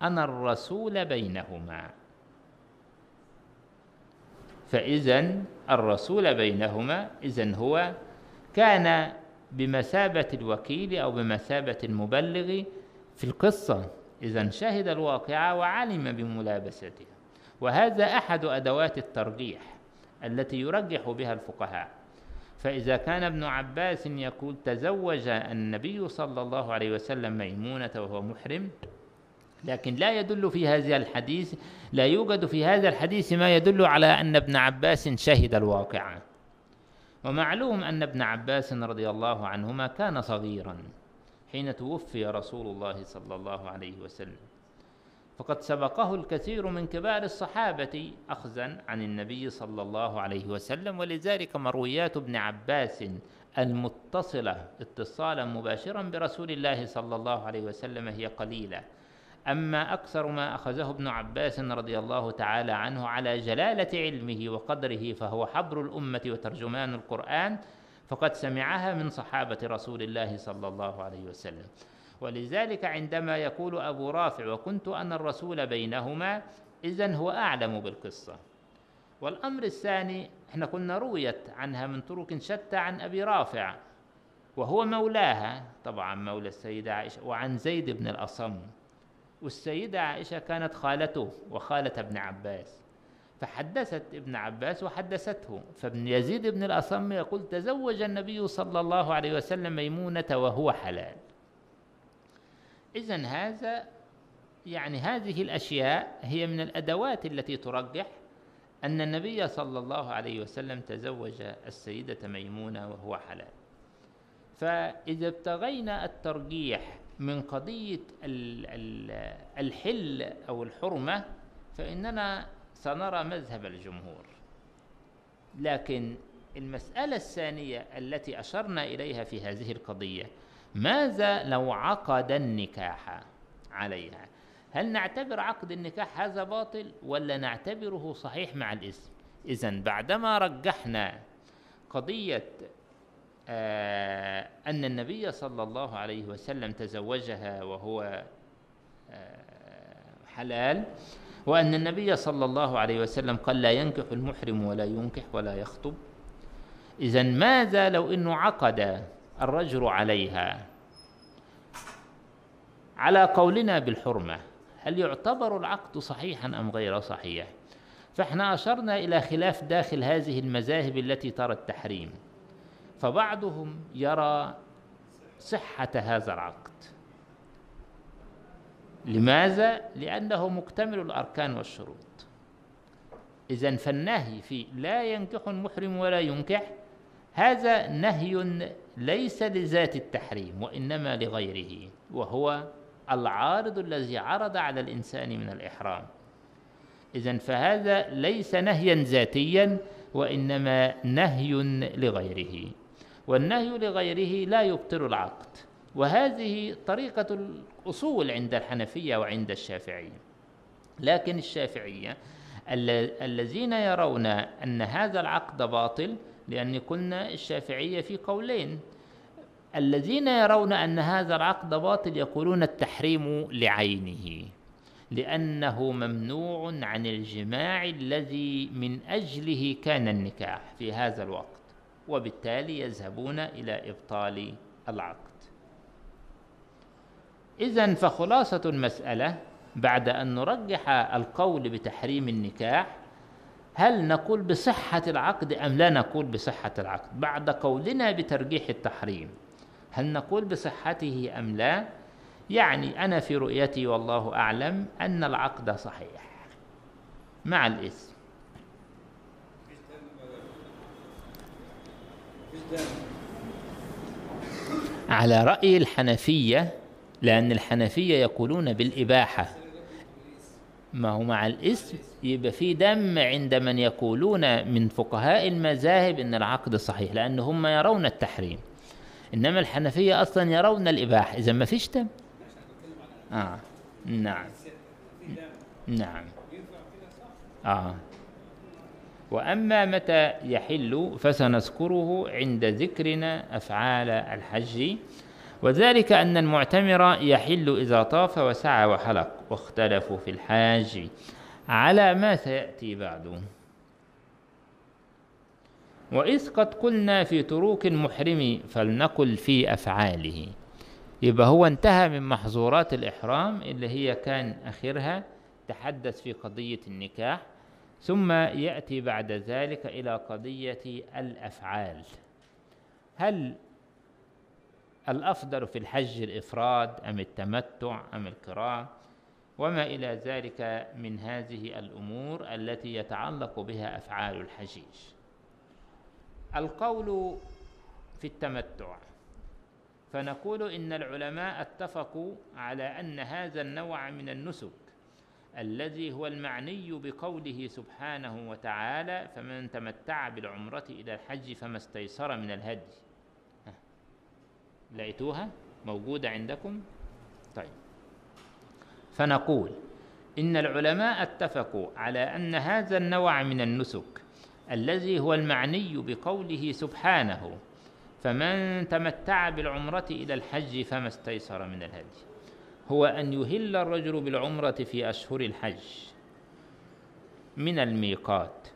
أنا الرسول بينهما. فإذا الرسول بينهما إذا هو كان بمثابة الوكيل أو بمثابة المبلغ في القصة. إذا شهد الواقعة وعلم بملابستها وهذا أحد أدوات الترجيح التي يرجح بها الفقهاء. فإذا كان ابن عباس يقول تزوج النبي صلى الله عليه وسلم ميمونة وهو محرم لكن لا يدل في هذا الحديث لا يوجد في هذا الحديث ما يدل على أن ابن عباس شهد الواقعة. ومعلوم أن ابن عباس رضي الله عنهما كان صغيرا حين توفي رسول الله صلى الله عليه وسلم. فقد سبقه الكثير من كبار الصحابة أخذا عن النبي صلى الله عليه وسلم ولذلك مرويات ابن عباس المتصلة اتصالا مباشرا برسول الله صلى الله عليه وسلم هي قليلة. أما أكثر ما أخذه ابن عباس رضي الله تعالى عنه على جلالة علمه وقدره فهو حبر الأمة وترجمان القرآن فقد سمعها من صحابة رسول الله صلى الله عليه وسلم. ولذلك عندما يقول أبو رافع وكنت أنا الرسول بينهما إذا هو أعلم بالقصة. والأمر الثاني إحنا كنا رويت عنها من طرق شتى عن أبي رافع وهو مولاها طبعا مولى السيدة عائشة وعن زيد بن الأصم. والسيدة عائشة كانت خالته وخالة ابن عباس. فحدثت ابن عباس وحدثته. فابن يزيد بن الأصم يقول تزوج النبي صلى الله عليه وسلم ميمونة وهو حلال. إذا هذا يعني هذه الأشياء هي من الأدوات التي ترجح أن النبي صلى الله عليه وسلم تزوج السيدة ميمونة وهو حلال. فإذا ابتغينا الترجيح من قضية الحل أو الحرمة فإننا سنرى مذهب الجمهور. لكن المسألة الثانية التي أشرنا إليها في هذه القضية ماذا لو عقد النكاح عليها؟ هل نعتبر عقد النكاح هذا باطل ولا نعتبره صحيح مع الإسم؟ إذا بعدما رجحنا قضية آه أن النبي صلى الله عليه وسلم تزوجها وهو آه حلال وأن النبي صلى الله عليه وسلم قال لا ينكح المحرم ولا ينكح ولا يخطب. إذا ماذا لو أنه عقد الرجل عليها. على قولنا بالحرمة هل يعتبر العقد صحيحا أم غير صحيح؟ فإحنا أشرنا إلى خلاف داخل هذه المذاهب التي ترى التحريم. فبعضهم يرى صحة هذا العقد. لماذا؟ لأنه مكتمل الأركان والشروط. إذا فالنهي في لا ينكح المحرم ولا ينكح هذا نهي ليس لذات التحريم وإنما لغيره وهو العارض الذي عرض على الإنسان من الإحرام. إذا فهذا ليس نهيا ذاتيا وإنما نهي لغيره والنهي لغيره لا يبطل العقد وهذه طريقة الأصول عند الحنفية وعند الشافعية. لكن الشافعية الذين يرون أن هذا العقد باطل لأن قلنا الشافعية في قولين. الذين يرون أن هذا العقد باطل يقولون التحريم لعينه لأنه ممنوع عن الجماع الذي من أجله كان النكاح في هذا الوقت وبالتالي يذهبون إلى إبطال العقد. إذا فخلاصة المسألة بعد أن نرجح القول بتحريم النكاح هل نقول بصحة العقد أم لا نقول بصحة العقد؟ بعد قولنا بترجيح التحريم هل نقول بصحته أم لا؟ يعني أنا في رؤيتي والله أعلم أن العقد صحيح. مع الاسم على رأي الحنفية لأن الحنفية يقولون بالإباحة. ما هو مع الإسم يبقى في دم عند من يقولون من فقهاء المذاهب إن العقد صحيح لأن هم يرون التحريم. إنما الحنفية أصلا يرون الإباحة. اذا ما فيش دم؟ آه. نعم. نعم. آه. وأما متى يحل فسنذكره عند ذكرنا أفعال الحج. وذلك أن المعتمر يحل إذا طاف وسعى وحلق واختلفوا في الحاج على ما سيأتي بعد. وإذ قد قلنا في تروك المحرم فلنقل في أفعاله. يبقى هو انتهى من محظورات الإحرام اللي هي كان آخرها تحدث في قضية النكاح ثم يأتي بعد ذلك إلى قضية الأفعال. هل الأفضل في الحج الإفراد أم التمتع أم القراءة وما إلى ذلك من هذه الأمور التي يتعلق بها أفعال الحجيج. القول في التمتع. فنقول إن العلماء اتفقوا على أن هذا النوع من النسك الذي هو المعني بقوله سبحانه وتعالى فمن تمتع بالعمرة إلى الحج فما استيسر من الهدي لقيتوها موجودة عندكم؟ طيب. فنقول إن العلماء اتفقوا على أن هذا النوع من النسك الذي هو المعني بقوله سبحانه فمن تمتع بالعمرة إلى الحج فما استيسر من الهدي. هو أن يهل الرجل بالعمرة في أشهر الحج من الميقات.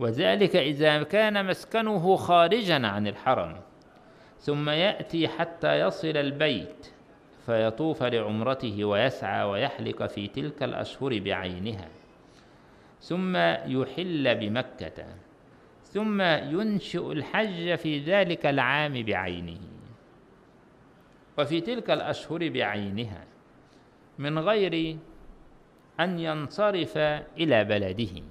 وذلك إذا كان مسكنه خارجا عن الحرم. ثم يأتي حتى يصل البيت فيطوف لعمرته ويسعى ويحلق في تلك الأشهر بعينها. ثم يحل بمكة ثم ينشئ الحج في ذلك العام بعينه. وفي تلك الأشهر بعينها من غير أن ينصرف إلى بلده.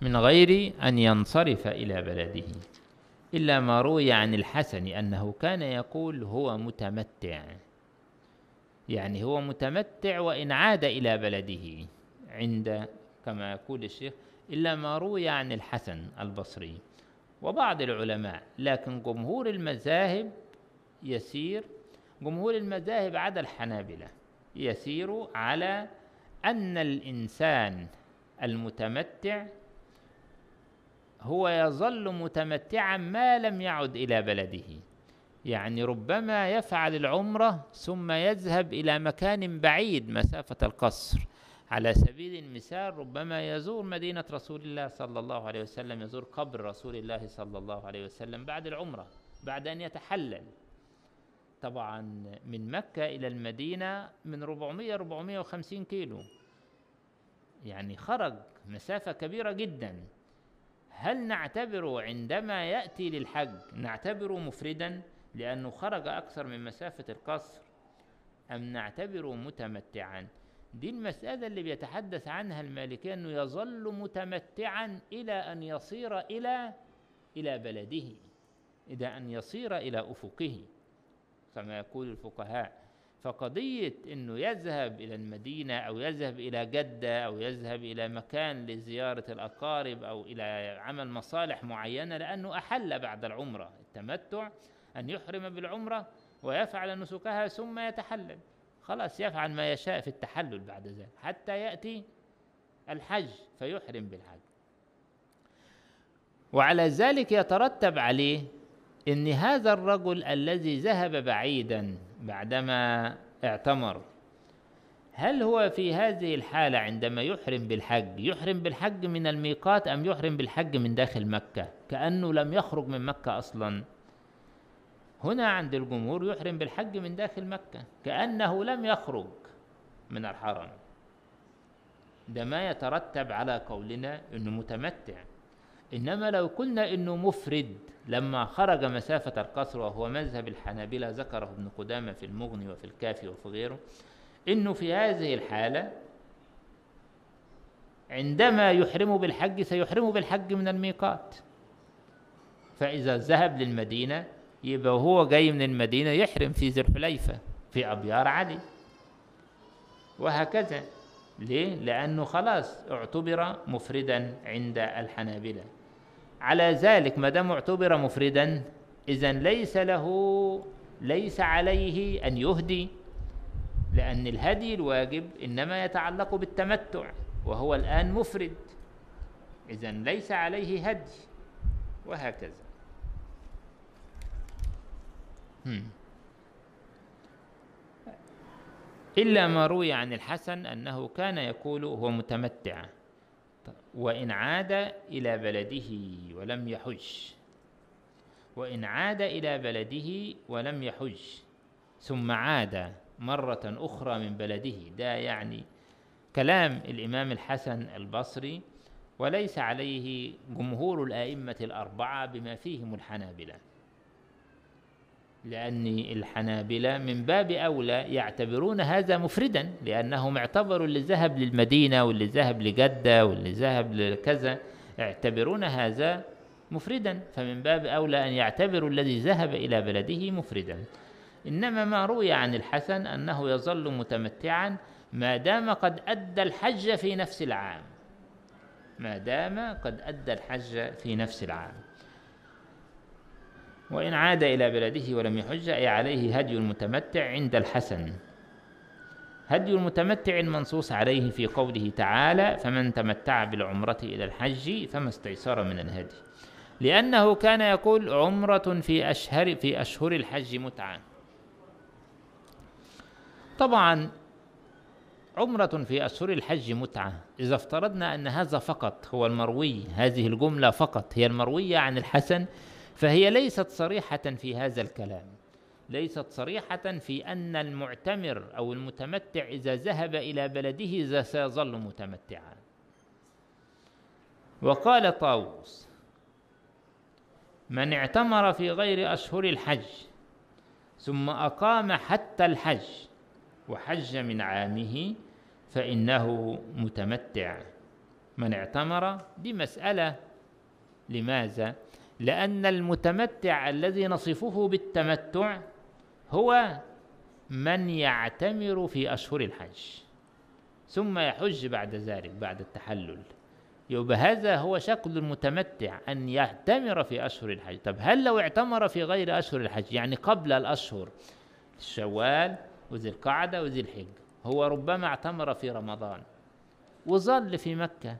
من غير أن ينصرف إلى بلده. إلا ما روي عن الحسن أنه كان يقول هو متمتع. يعني هو متمتع وإن عاد إلى بلده عند كما يقول الشيخ إلا ما روي عن الحسن البصري وبعض العلماء. لكن جمهور المذاهب يسير جمهور المذاهب عدا الحنابلة يسير على أن الإنسان المتمتع هو يظل متمتعا ما لم يعد إلى بلده. يعني ربما يفعل العمرة ثم يذهب إلى مكان بعيد مسافة القصر. على سبيل المثال ربما يزور مدينة رسول الله صلى الله عليه وسلم يزور قبر رسول الله صلى الله عليه وسلم بعد العمرة بعد أن يتحلل. طبعا من مكة إلى المدينة من 400 450 كيلو. يعني خرج مسافة كبيرة جدا. هل نعتبره عندما يأتي للحج نعتبره مفردا لأنه خرج أكثر من مسافة القصر أم نعتبره متمتعا؟ دي المسألة اللي بيتحدث عنها المالكية أنه يظل متمتعا إلى أن يصير إلى إلى بلده إلى أن يصير إلى أفقه كما يقول الفقهاء. فقضية أنه يذهب إلى المدينة أو يذهب إلى جدة أو يذهب إلى مكان لزيارة الأقارب أو إلى عمل مصالح معينة لأنه أحل بعد العمرة التمتع أن يحرم بالعمرة ويفعل نسكها ثم يتحلل. خلاص يفعل ما يشاء في التحلل بعد ذلك حتى يأتي الحج فيحرم بالحج. وعلى ذلك يترتب عليه إن هذا الرجل الذي ذهب بعيدا بعدما اعتمر هل هو في هذه الحالة عندما يحرم بالحج يحرم بالحج من الميقات أم يحرم بالحج من داخل مكة؟ كأنه لم يخرج من مكة أصلا. هنا عند الجمهور يحرم بالحج من داخل مكة كأنه لم يخرج من الحرم. ده ما يترتب على قولنا أنه متمتع. إنما لو قلنا إنه مفرد لما خرج مسافة القصر وهو مذهب الحنابلة ذكره ابن قدامة في المغني وفي الكافي وفي غيره إنه في هذه الحالة عندما يحرم بالحج سيحرم بالحج من الميقات. فإذا ذهب للمدينة يبقى هو جاي من المدينة يحرم في ذي الحليفة في أبيار علي. وهكذا. ليه؟ لأنه خلاص اعتبر مفردا عند الحنابلة. على ذلك ما دام اعتبر مفردا إذا ليس له ليس عليه أن يهدي لأن الهدي الواجب إنما يتعلق بالتمتع وهو الآن مفرد. إذا ليس عليه هدي وهكذا. إلا ما روي عن الحسن أنه كان يقول هو متمتع. وإن عاد إلى بلده ولم يحج. وإن عاد إلى بلده ولم يحج. ثم عاد مرة أخرى من بلده. ده يعني كلام الإمام الحسن البصري وليس عليه جمهور الآئمة الأربعة بما فيهم الحنابلة. لأن الحنابلة من باب أولى يعتبرون هذا مفردا لأنهم اعتبروا اللي ذهب للمدينة واللي ذهب لجدة واللي ذهب لكذا يعتبرون هذا مفردا. فمن باب أولى أن يعتبروا الذي ذهب إلى بلده مفردا. إنما ما روي عن الحسن أنه يظل متمتعا ما دام قد أدى الحج في نفس العام. ما دام قد أدى الحج في نفس العام. وإن عاد إلى بلده ولم يحج أي عليه هدي المتمتع عند الحسن. هدي المتمتع المنصوص عليه في قوله تعالى فمن تمتع بالعمرة إلى الحج فما استيسر من الهدي. لأنه كان يقول عمرة في أشهر في أشهر الحج متعة. طبعا عمرة في أشهر الحج متعة. إذا افترضنا أن هذا فقط هو المروي هذه الجملة فقط هي المروية عن الحسن فهي ليست صريحة في هذا الكلام. ليست صريحة في أن المعتمر أو المتمتع إذا ذهب إلى بلده سيظل متمتعا. وقال طاووس من اعتمر في غير أشهر الحج ثم أقام حتى الحج وحج من عامه فإنه متمتع. من اعتمر دي مسألة لماذا؟ لأن المتمتع الذي نصفه بالتمتع هو من يعتمر في أشهر الحج. ثم يحج بعد ذلك بعد التحلل. يبقى هذا هو شكل المتمتع أن يعتمر في أشهر الحج. طب هل لو اعتمر في غير أشهر الحج يعني قبل الأشهر الشوال وذي القعدة وذي الحج هو ربما اعتمر في رمضان وظل في مكة.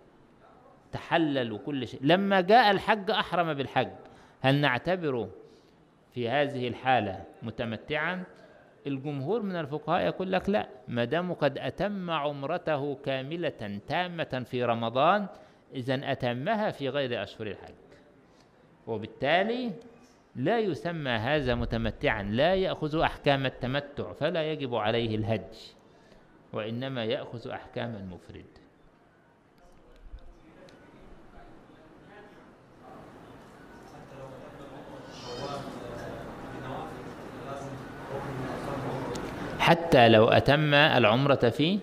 تحلل وكل شيء. لما جاء الحج أحرم بالحج. هل نعتبره في هذه الحالة متمتعا؟ الجمهور من الفقهاء يقول لك لا. ما دام قد أتم عمرته كاملة تامة في رمضان إذا أتمها في غير أشهر الحج. وبالتالي لا يسمى هذا متمتعا. لا يأخذ أحكام التمتع فلا يجب عليه الهج وإنما يأخذ أحكام المفرد. حتى لو أتم العمرة في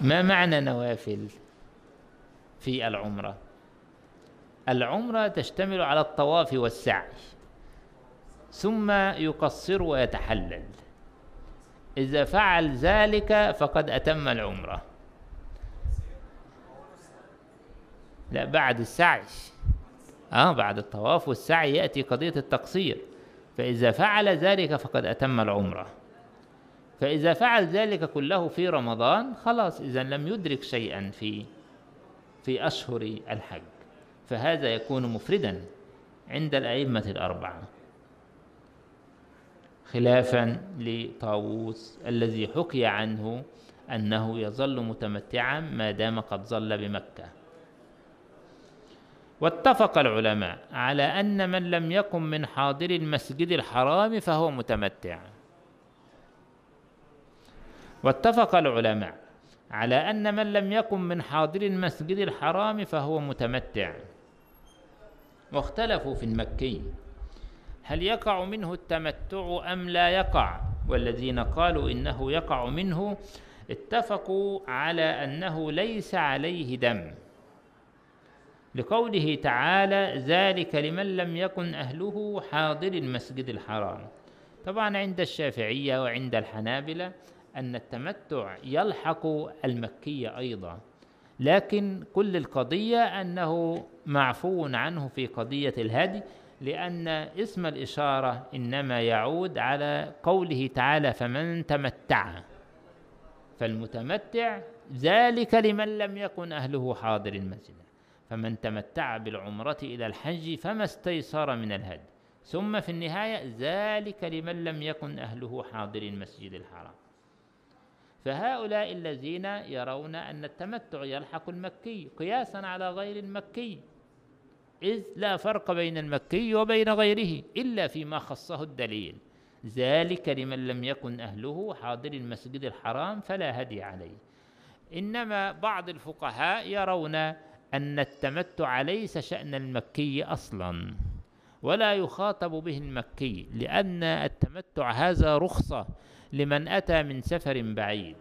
ما معنى نوافل في العمرة؟ العمرة تشتمل على الطواف والسعي ثم يقصر ويتحلل. إذا فعل ذلك فقد أتم العمرة. لا بعد السعي. آه بعد الطواف والسعي يأتي قضية التقصير. فإذا فعل ذلك فقد أتم العمرة. فإذا فعل ذلك كله في رمضان خلاص إذا لم يدرك شيئا في في أشهر الحج. فهذا يكون مفردا عند الأئمة الأربعة. خلافا لطاووس الذي حكي عنه أنه يظل متمتعا ما دام قد ظل بمكة. واتفق العلماء على أن من لم يكن من حاضر المسجد الحرام فهو متمتع. واتفق العلماء على أن من لم يكن من حاضر المسجد الحرام فهو متمتع. واختلفوا في المكي هل يقع منه التمتع أم لا يقع؟ والذين قالوا إنه يقع منه اتفقوا على أنه ليس عليه دم. لقوله تعالى ذلك لمن لم يكن أهله حاضر المسجد الحرام. طبعا عند الشافعية وعند الحنابلة أن التمتع يلحق المكي أيضا لكن كل القضية أنه معفو عنه في قضية الهدي لأن اسم الإشارة إنما يعود على قوله تعالى فمن تمتع. فالمتمتع ذلك لمن لم يكن أهله حاضر المسجد. فمن تمتع بالعمرة إلى الحج فما استيسر من الهدي ثم في النهاية ذلك لمن لم يكن أهله حاضر المسجد الحرام. فهؤلاء الذين يرون أن التمتع يلحق المكي قياسا على غير المكي إذ لا فرق بين المكي وبين غيره إلا فيما خصه الدليل. ذلك لمن لم يكن أهله حاضر المسجد الحرام فلا هدي عليه. إنما بعض الفقهاء يرون أن التمتع ليس شأن المكي أصلا ولا يخاطب به المكي لأن التمتع هذا رخصة لمن أتى من سفر بعيد.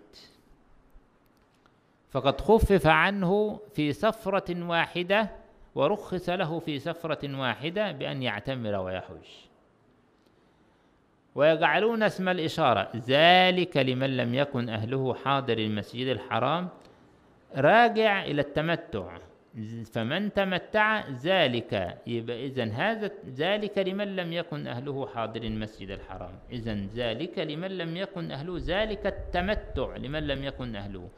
فقد خفف عنه في سفرة واحدة ورخص له في سفرة واحدة بأن يعتمر ويحج ويجعلون اسم الإشارة ذلك لمن لم يكن أهله حاضر المسجد الحرام راجع إلى التمتع. فمن تمتع ذلك يبقى إذا هذا ذلك لمن لم يكن أهله حاضر المسجد الحرام. إذا ذلك لمن لم يكن أهله ذلك التمتع لمن لم يكن أهله.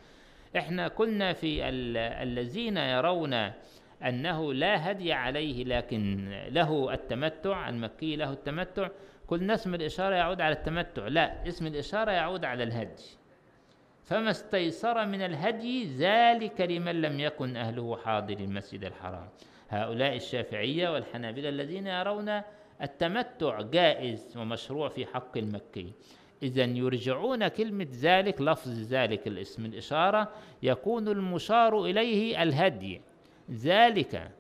إحنا كنا في ال- الذين يرون أنه لا هدي عليه لكن له التمتع المكي له التمتع. قلنا اسم الإشارة يعود على التمتع. لا اسم الإشارة يعود على الهدي. فما استيسر من الهدي ذلك لمن لم يكن أهله حاضر المسجد الحرام. هؤلاء الشافعية والحنابلة الذين يرون التمتع جائز ومشروع في حق المكي. إذا يرجعون كلمة ذلك لفظ ذلك الاسم الإشارة يكون المشار إليه الهدي. ذلك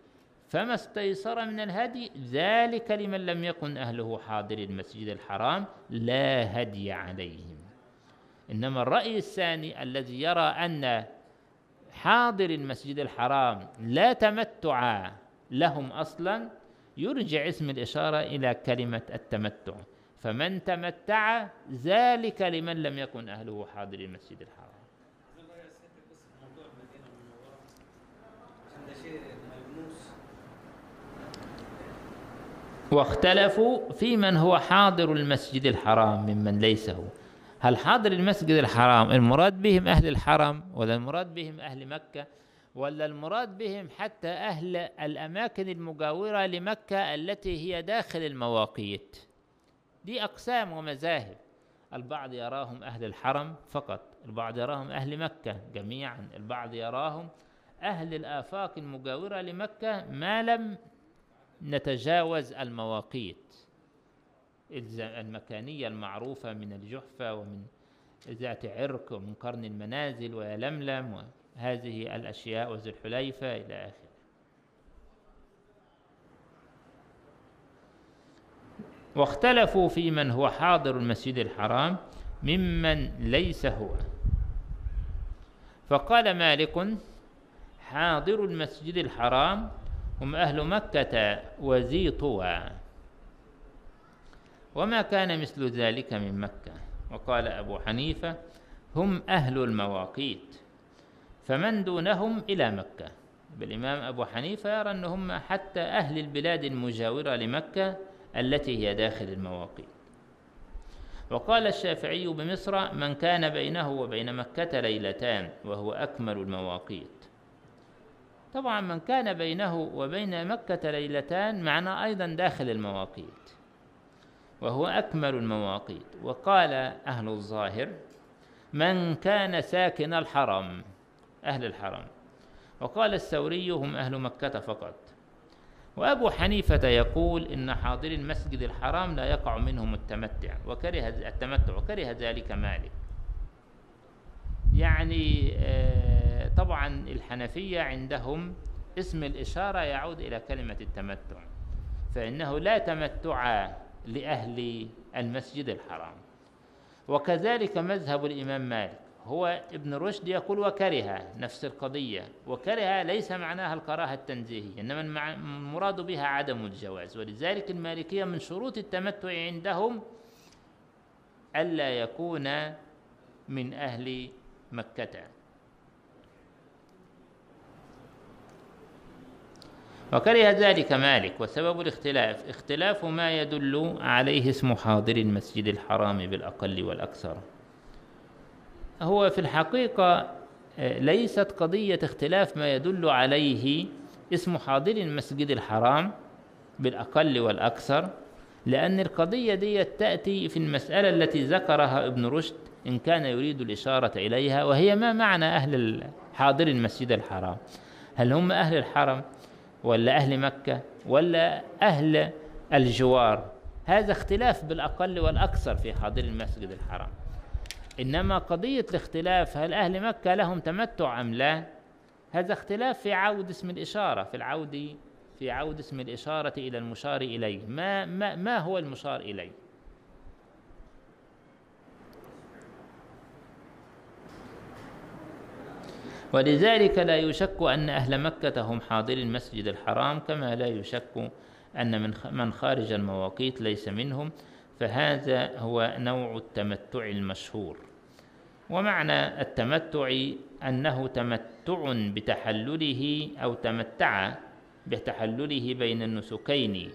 فما استيسر من الهدي ذلك لمن لم يكن أهله حاضر المسجد الحرام لا هدي عليهم. إنما الرأي الثاني الذي يرى أن حاضر المسجد الحرام لا تمتع لهم أصلا يرجع اسم الإشارة إلى كلمة التمتع. فمن تمتع ذلك لمن لم يكن أهله حاضر المسجد الحرام. واختلفوا في من هو حاضر المسجد الحرام ممن ليس هو. هل حاضر المسجد الحرام؟ المراد بهم أهل الحرم ولا المراد بهم أهل مكة؟ ولا المراد بهم حتى أهل الأماكن المجاورة لمكة التي هي داخل المواقيت؟ دي أقسام ومذاهب. البعض يراهم أهل الحرم فقط البعض يراهم أهل مكة جميعا. البعض يراهم أهل الآفاق المجاورة لمكة ما لم نتجاوز المواقيت. المكانية المعروفة من الجحفة ومن ذات عرق ومن قرن المنازل ويلملم وهذه الأشياء وذي الحليفة إلى آخره. واختلفوا في من هو حاضر المسجد الحرام ممن ليس هو. فقال مالك حاضر المسجد الحرام هم أهل مكة وذي طوى وما كان مثل ذلك من مكة. وقال أبو حنيفة هم أهل المواقيت فمن دونهم إلى مكة. بالإمام أبو حنيفة يرى أنهم حتى أهل البلاد المجاورة لمكة التي هي داخل المواقيت. وقال الشافعي بمصر من كان بينه وبين مكة ليلتان وهو أكمل المواقيت. طبعا من كان بينه وبين مكة ليلتان معنى أيضا داخل المواقيت. وهو أكمل المواقيت. وقال أهل الظاهر من كان ساكن الحرم أهل الحرم. وقال الثوري هم أهل مكة فقط. وأبو حنيفة يقول إن حاضر المسجد الحرام لا يقع منهم التمتع وكره التمتع وكره ذلك مالك. يعني آه، طبعا الحنفية عندهم اسم الإشارة يعود إلى كلمة التمتع فإنه لا تمتع لأهل المسجد الحرام. وكذلك مذهب الإمام مالك هو ابن رشد يقول وكره نفس القضية. وكره ليس معناها الكراهة التنزيهية إنما المراد بها عدم الجواز. ولذلك المالكية من شروط التمتع عندهم ألا يكون من أهل مكة. وكره ذلك مالك وسبب الاختلاف اختلاف ما يدل عليه اسم حاضر المسجد الحرام بالأقل والأكثر. هو في الحقيقة آه، ليست قضية اختلاف ما يدل عليه اسم حاضر المسجد الحرام بالأقل والأكثر لأن القضية دي تأتي في المسألة التي ذكرها ابن رشد إن كان يريد الإشارة إليها وهي ما معنى أهل حاضر المسجد الحرام. هل هم أهل الحرم؟ ولا أهل مكة ولا أهل الجوار. هذا اختلاف بالأقل والأكثر في حاضر المسجد الحرام. إنما قضية الاختلاف هل أهل مكة لهم تمتع أم لا؟ هذا اختلاف في عود اسم الإشارة في العود في عود اسم الإشارة إلى المشار إليه. ما, ما, ما هو المشار إليه؟ ولذلك لا يشك أن أهل مكة هم حاضري المسجد الحرام كما لا يشك أن من من خارج المواقيت ليس منهم فهذا هو نوع التمتع المشهور. ومعنى التمتع أنه تمتع بتحلله أو تمتع بتحلله بين النسكين.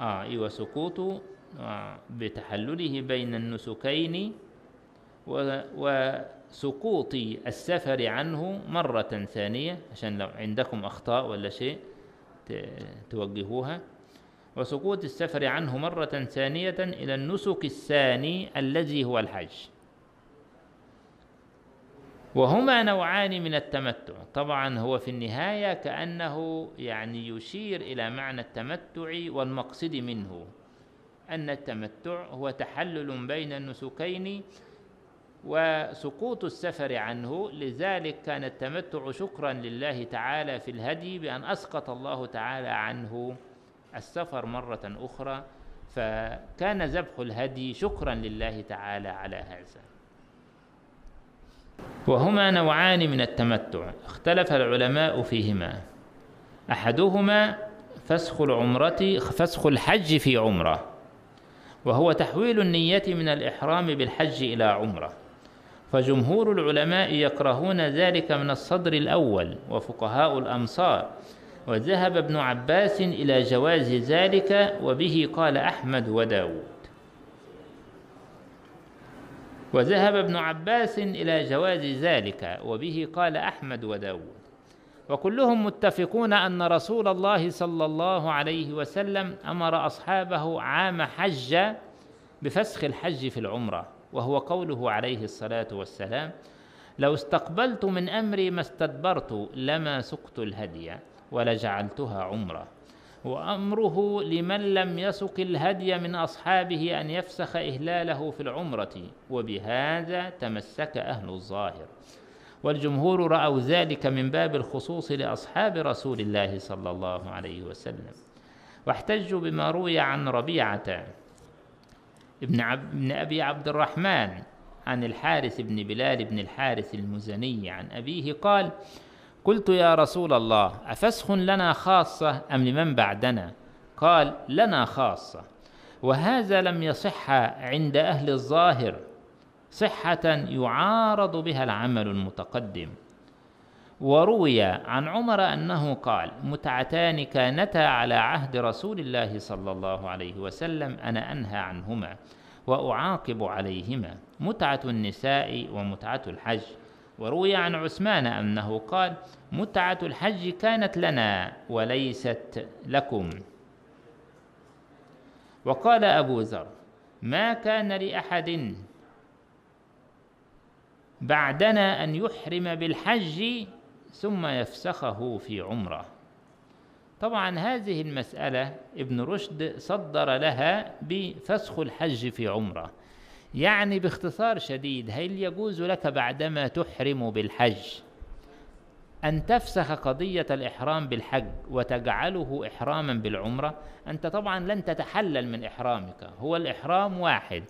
آه أيوة سقوط آه بتحلله بين النسكين و, وسقوط السفر عنه مرة ثانية عشان لو عندكم أخطاء ولا شيء توجهوها. وسقوط السفر عنه مرة ثانية إلى النسك الثاني الذي هو الحج. وهما نوعان من التمتع. طبعا هو في النهاية كأنه يعني يشير إلى معنى التمتع والمقصد منه. أن التمتع هو تحلل بين النسكين وسقوط السفر عنه لذلك كان التمتع شكرا لله تعالى في الهدي بأن أسقط الله تعالى عنه السفر مرة أخرى فكان ذبح الهدي شكرا لله تعالى على هذا. وهما نوعان من التمتع اختلف العلماء فيهما. أحدهما فسخ العمرة فسخ الحج في عمرة وهو تحويل النية من الإحرام بالحج إلى عمرة. فجمهور العلماء يكرهون ذلك من الصدر الأول وفقهاء الأمصار. وذهب ابن عباس إلى جواز ذلك وبه قال أحمد وداود. وذهب ابن عباس إلى جواز ذلك وبه قال أحمد وداود. وكلهم متفقون أن رسول الله صلى الله عليه وسلم أمر أصحابه عام حج بفسخ الحج في العمرة. وهو قوله عليه الصلاة والسلام لو استقبلت من أمري ما استدبرت لما سقت الهدي ولجعلتها عمرة. وأمره لمن لم يسق الهدي من أصحابه أن يفسخ إهلاله في العمرة وبهذا تمسك أهل الظاهر. والجمهور رأوا ذلك من باب الخصوص لأصحاب رسول الله صلى الله عليه وسلم. واحتجوا بما روي عن ربيعة ابن, عب ابن أبي عبد الرحمن عن الحارث بن بلال بن الحارث المزني عن أبيه قال قلت يا رسول الله أفسخ لنا خاصة أم لمن بعدنا قال لنا خاصة وهذا لم يصح عند أهل الظاهر صحة يعارض بها العمل المتقدم. وروي عن عمر أنه قال متعتان كانتا على عهد رسول الله صلى الله عليه وسلم أنا أنهى عنهما وأعاقب عليهما. متعة النساء ومتعة الحج. وروي عن عثمان أنه قال متعة الحج كانت لنا وليست لكم. وقال أبو ذر ما كان لأحد بعدنا أن يحرم بالحج ثم يفسخه في عمرة. طبعا هذه المسألة ابن رشد صدر لها بفسخ الحج في عمرة. يعني باختصار شديد هل يجوز لك بعدما تحرم بالحج أن تفسخ قضية الإحرام بالحج وتجعله إحراما بالعمرة؟ أنت طبعا لن تتحلل من إحرامك هو الإحرام واحد.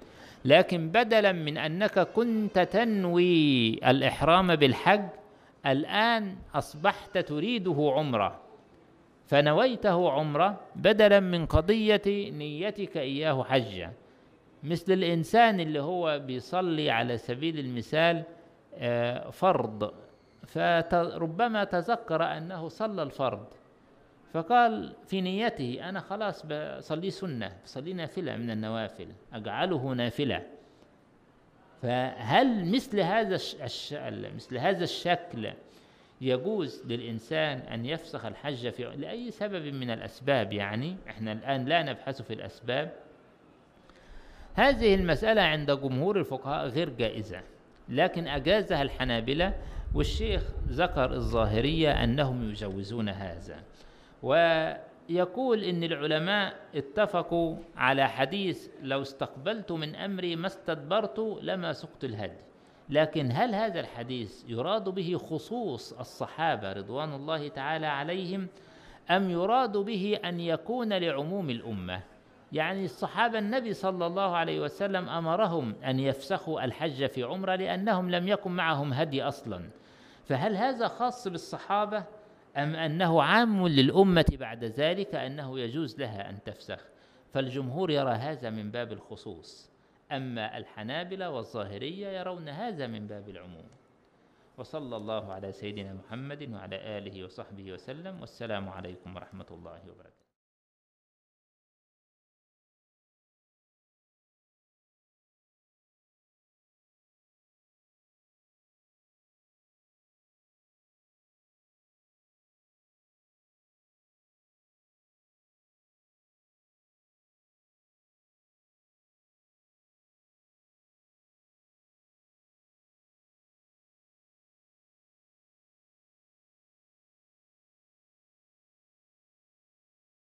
لكن بدلا من أنك كنت تنوي الإحرام بالحج الآن أصبحت تريده عمرة فنويته عمرة بدلا من قضية نيتك إياه حجة. مثل الإنسان اللي هو بيصلي على سبيل المثال آه، فرض فربما تذكر أنه صلى الفرض فقال في نيته أنا خلاص بصلي سنة بصلي نافلة من النوافل أجعله نافلة. فهل مثل هذا الش... مثل هذا الشكل يجوز للإنسان أن يفسخ الحج في لأي سبب من الأسباب يعني؟ إحنا الآن لا نبحث في الأسباب. هذه المسألة عند جمهور الفقهاء غير جائزة لكن أجازها الحنابلة والشيخ ذكر الظاهرية أنهم يجوزون هذا. ويقول إن العلماء اتفقوا على حديث لو استقبلت من أمري ما استدبرت لما سقت الهدي. لكن هل هذا الحديث يراد به خصوص الصحابة رضوان الله تعالى عليهم أم يراد به أن يكون لعموم الأمة؟ يعني الصحابة النبي صلى الله عليه وسلم أمرهم أن يفسخوا الحج في عمرة لأنهم لم يكن معهم هدي أصلا. فهل هذا خاص بالصحابة؟ أم أنه عام للأمة بعد ذلك أنه يجوز لها أن تفسخ. فالجمهور يرى هذا من باب الخصوص أما الحنابلة والظاهرية يرون هذا من باب العموم. وصلى الله على سيدنا محمد وعلى آله وصحبه وسلم والسلام عليكم ورحمة الله وبركاته.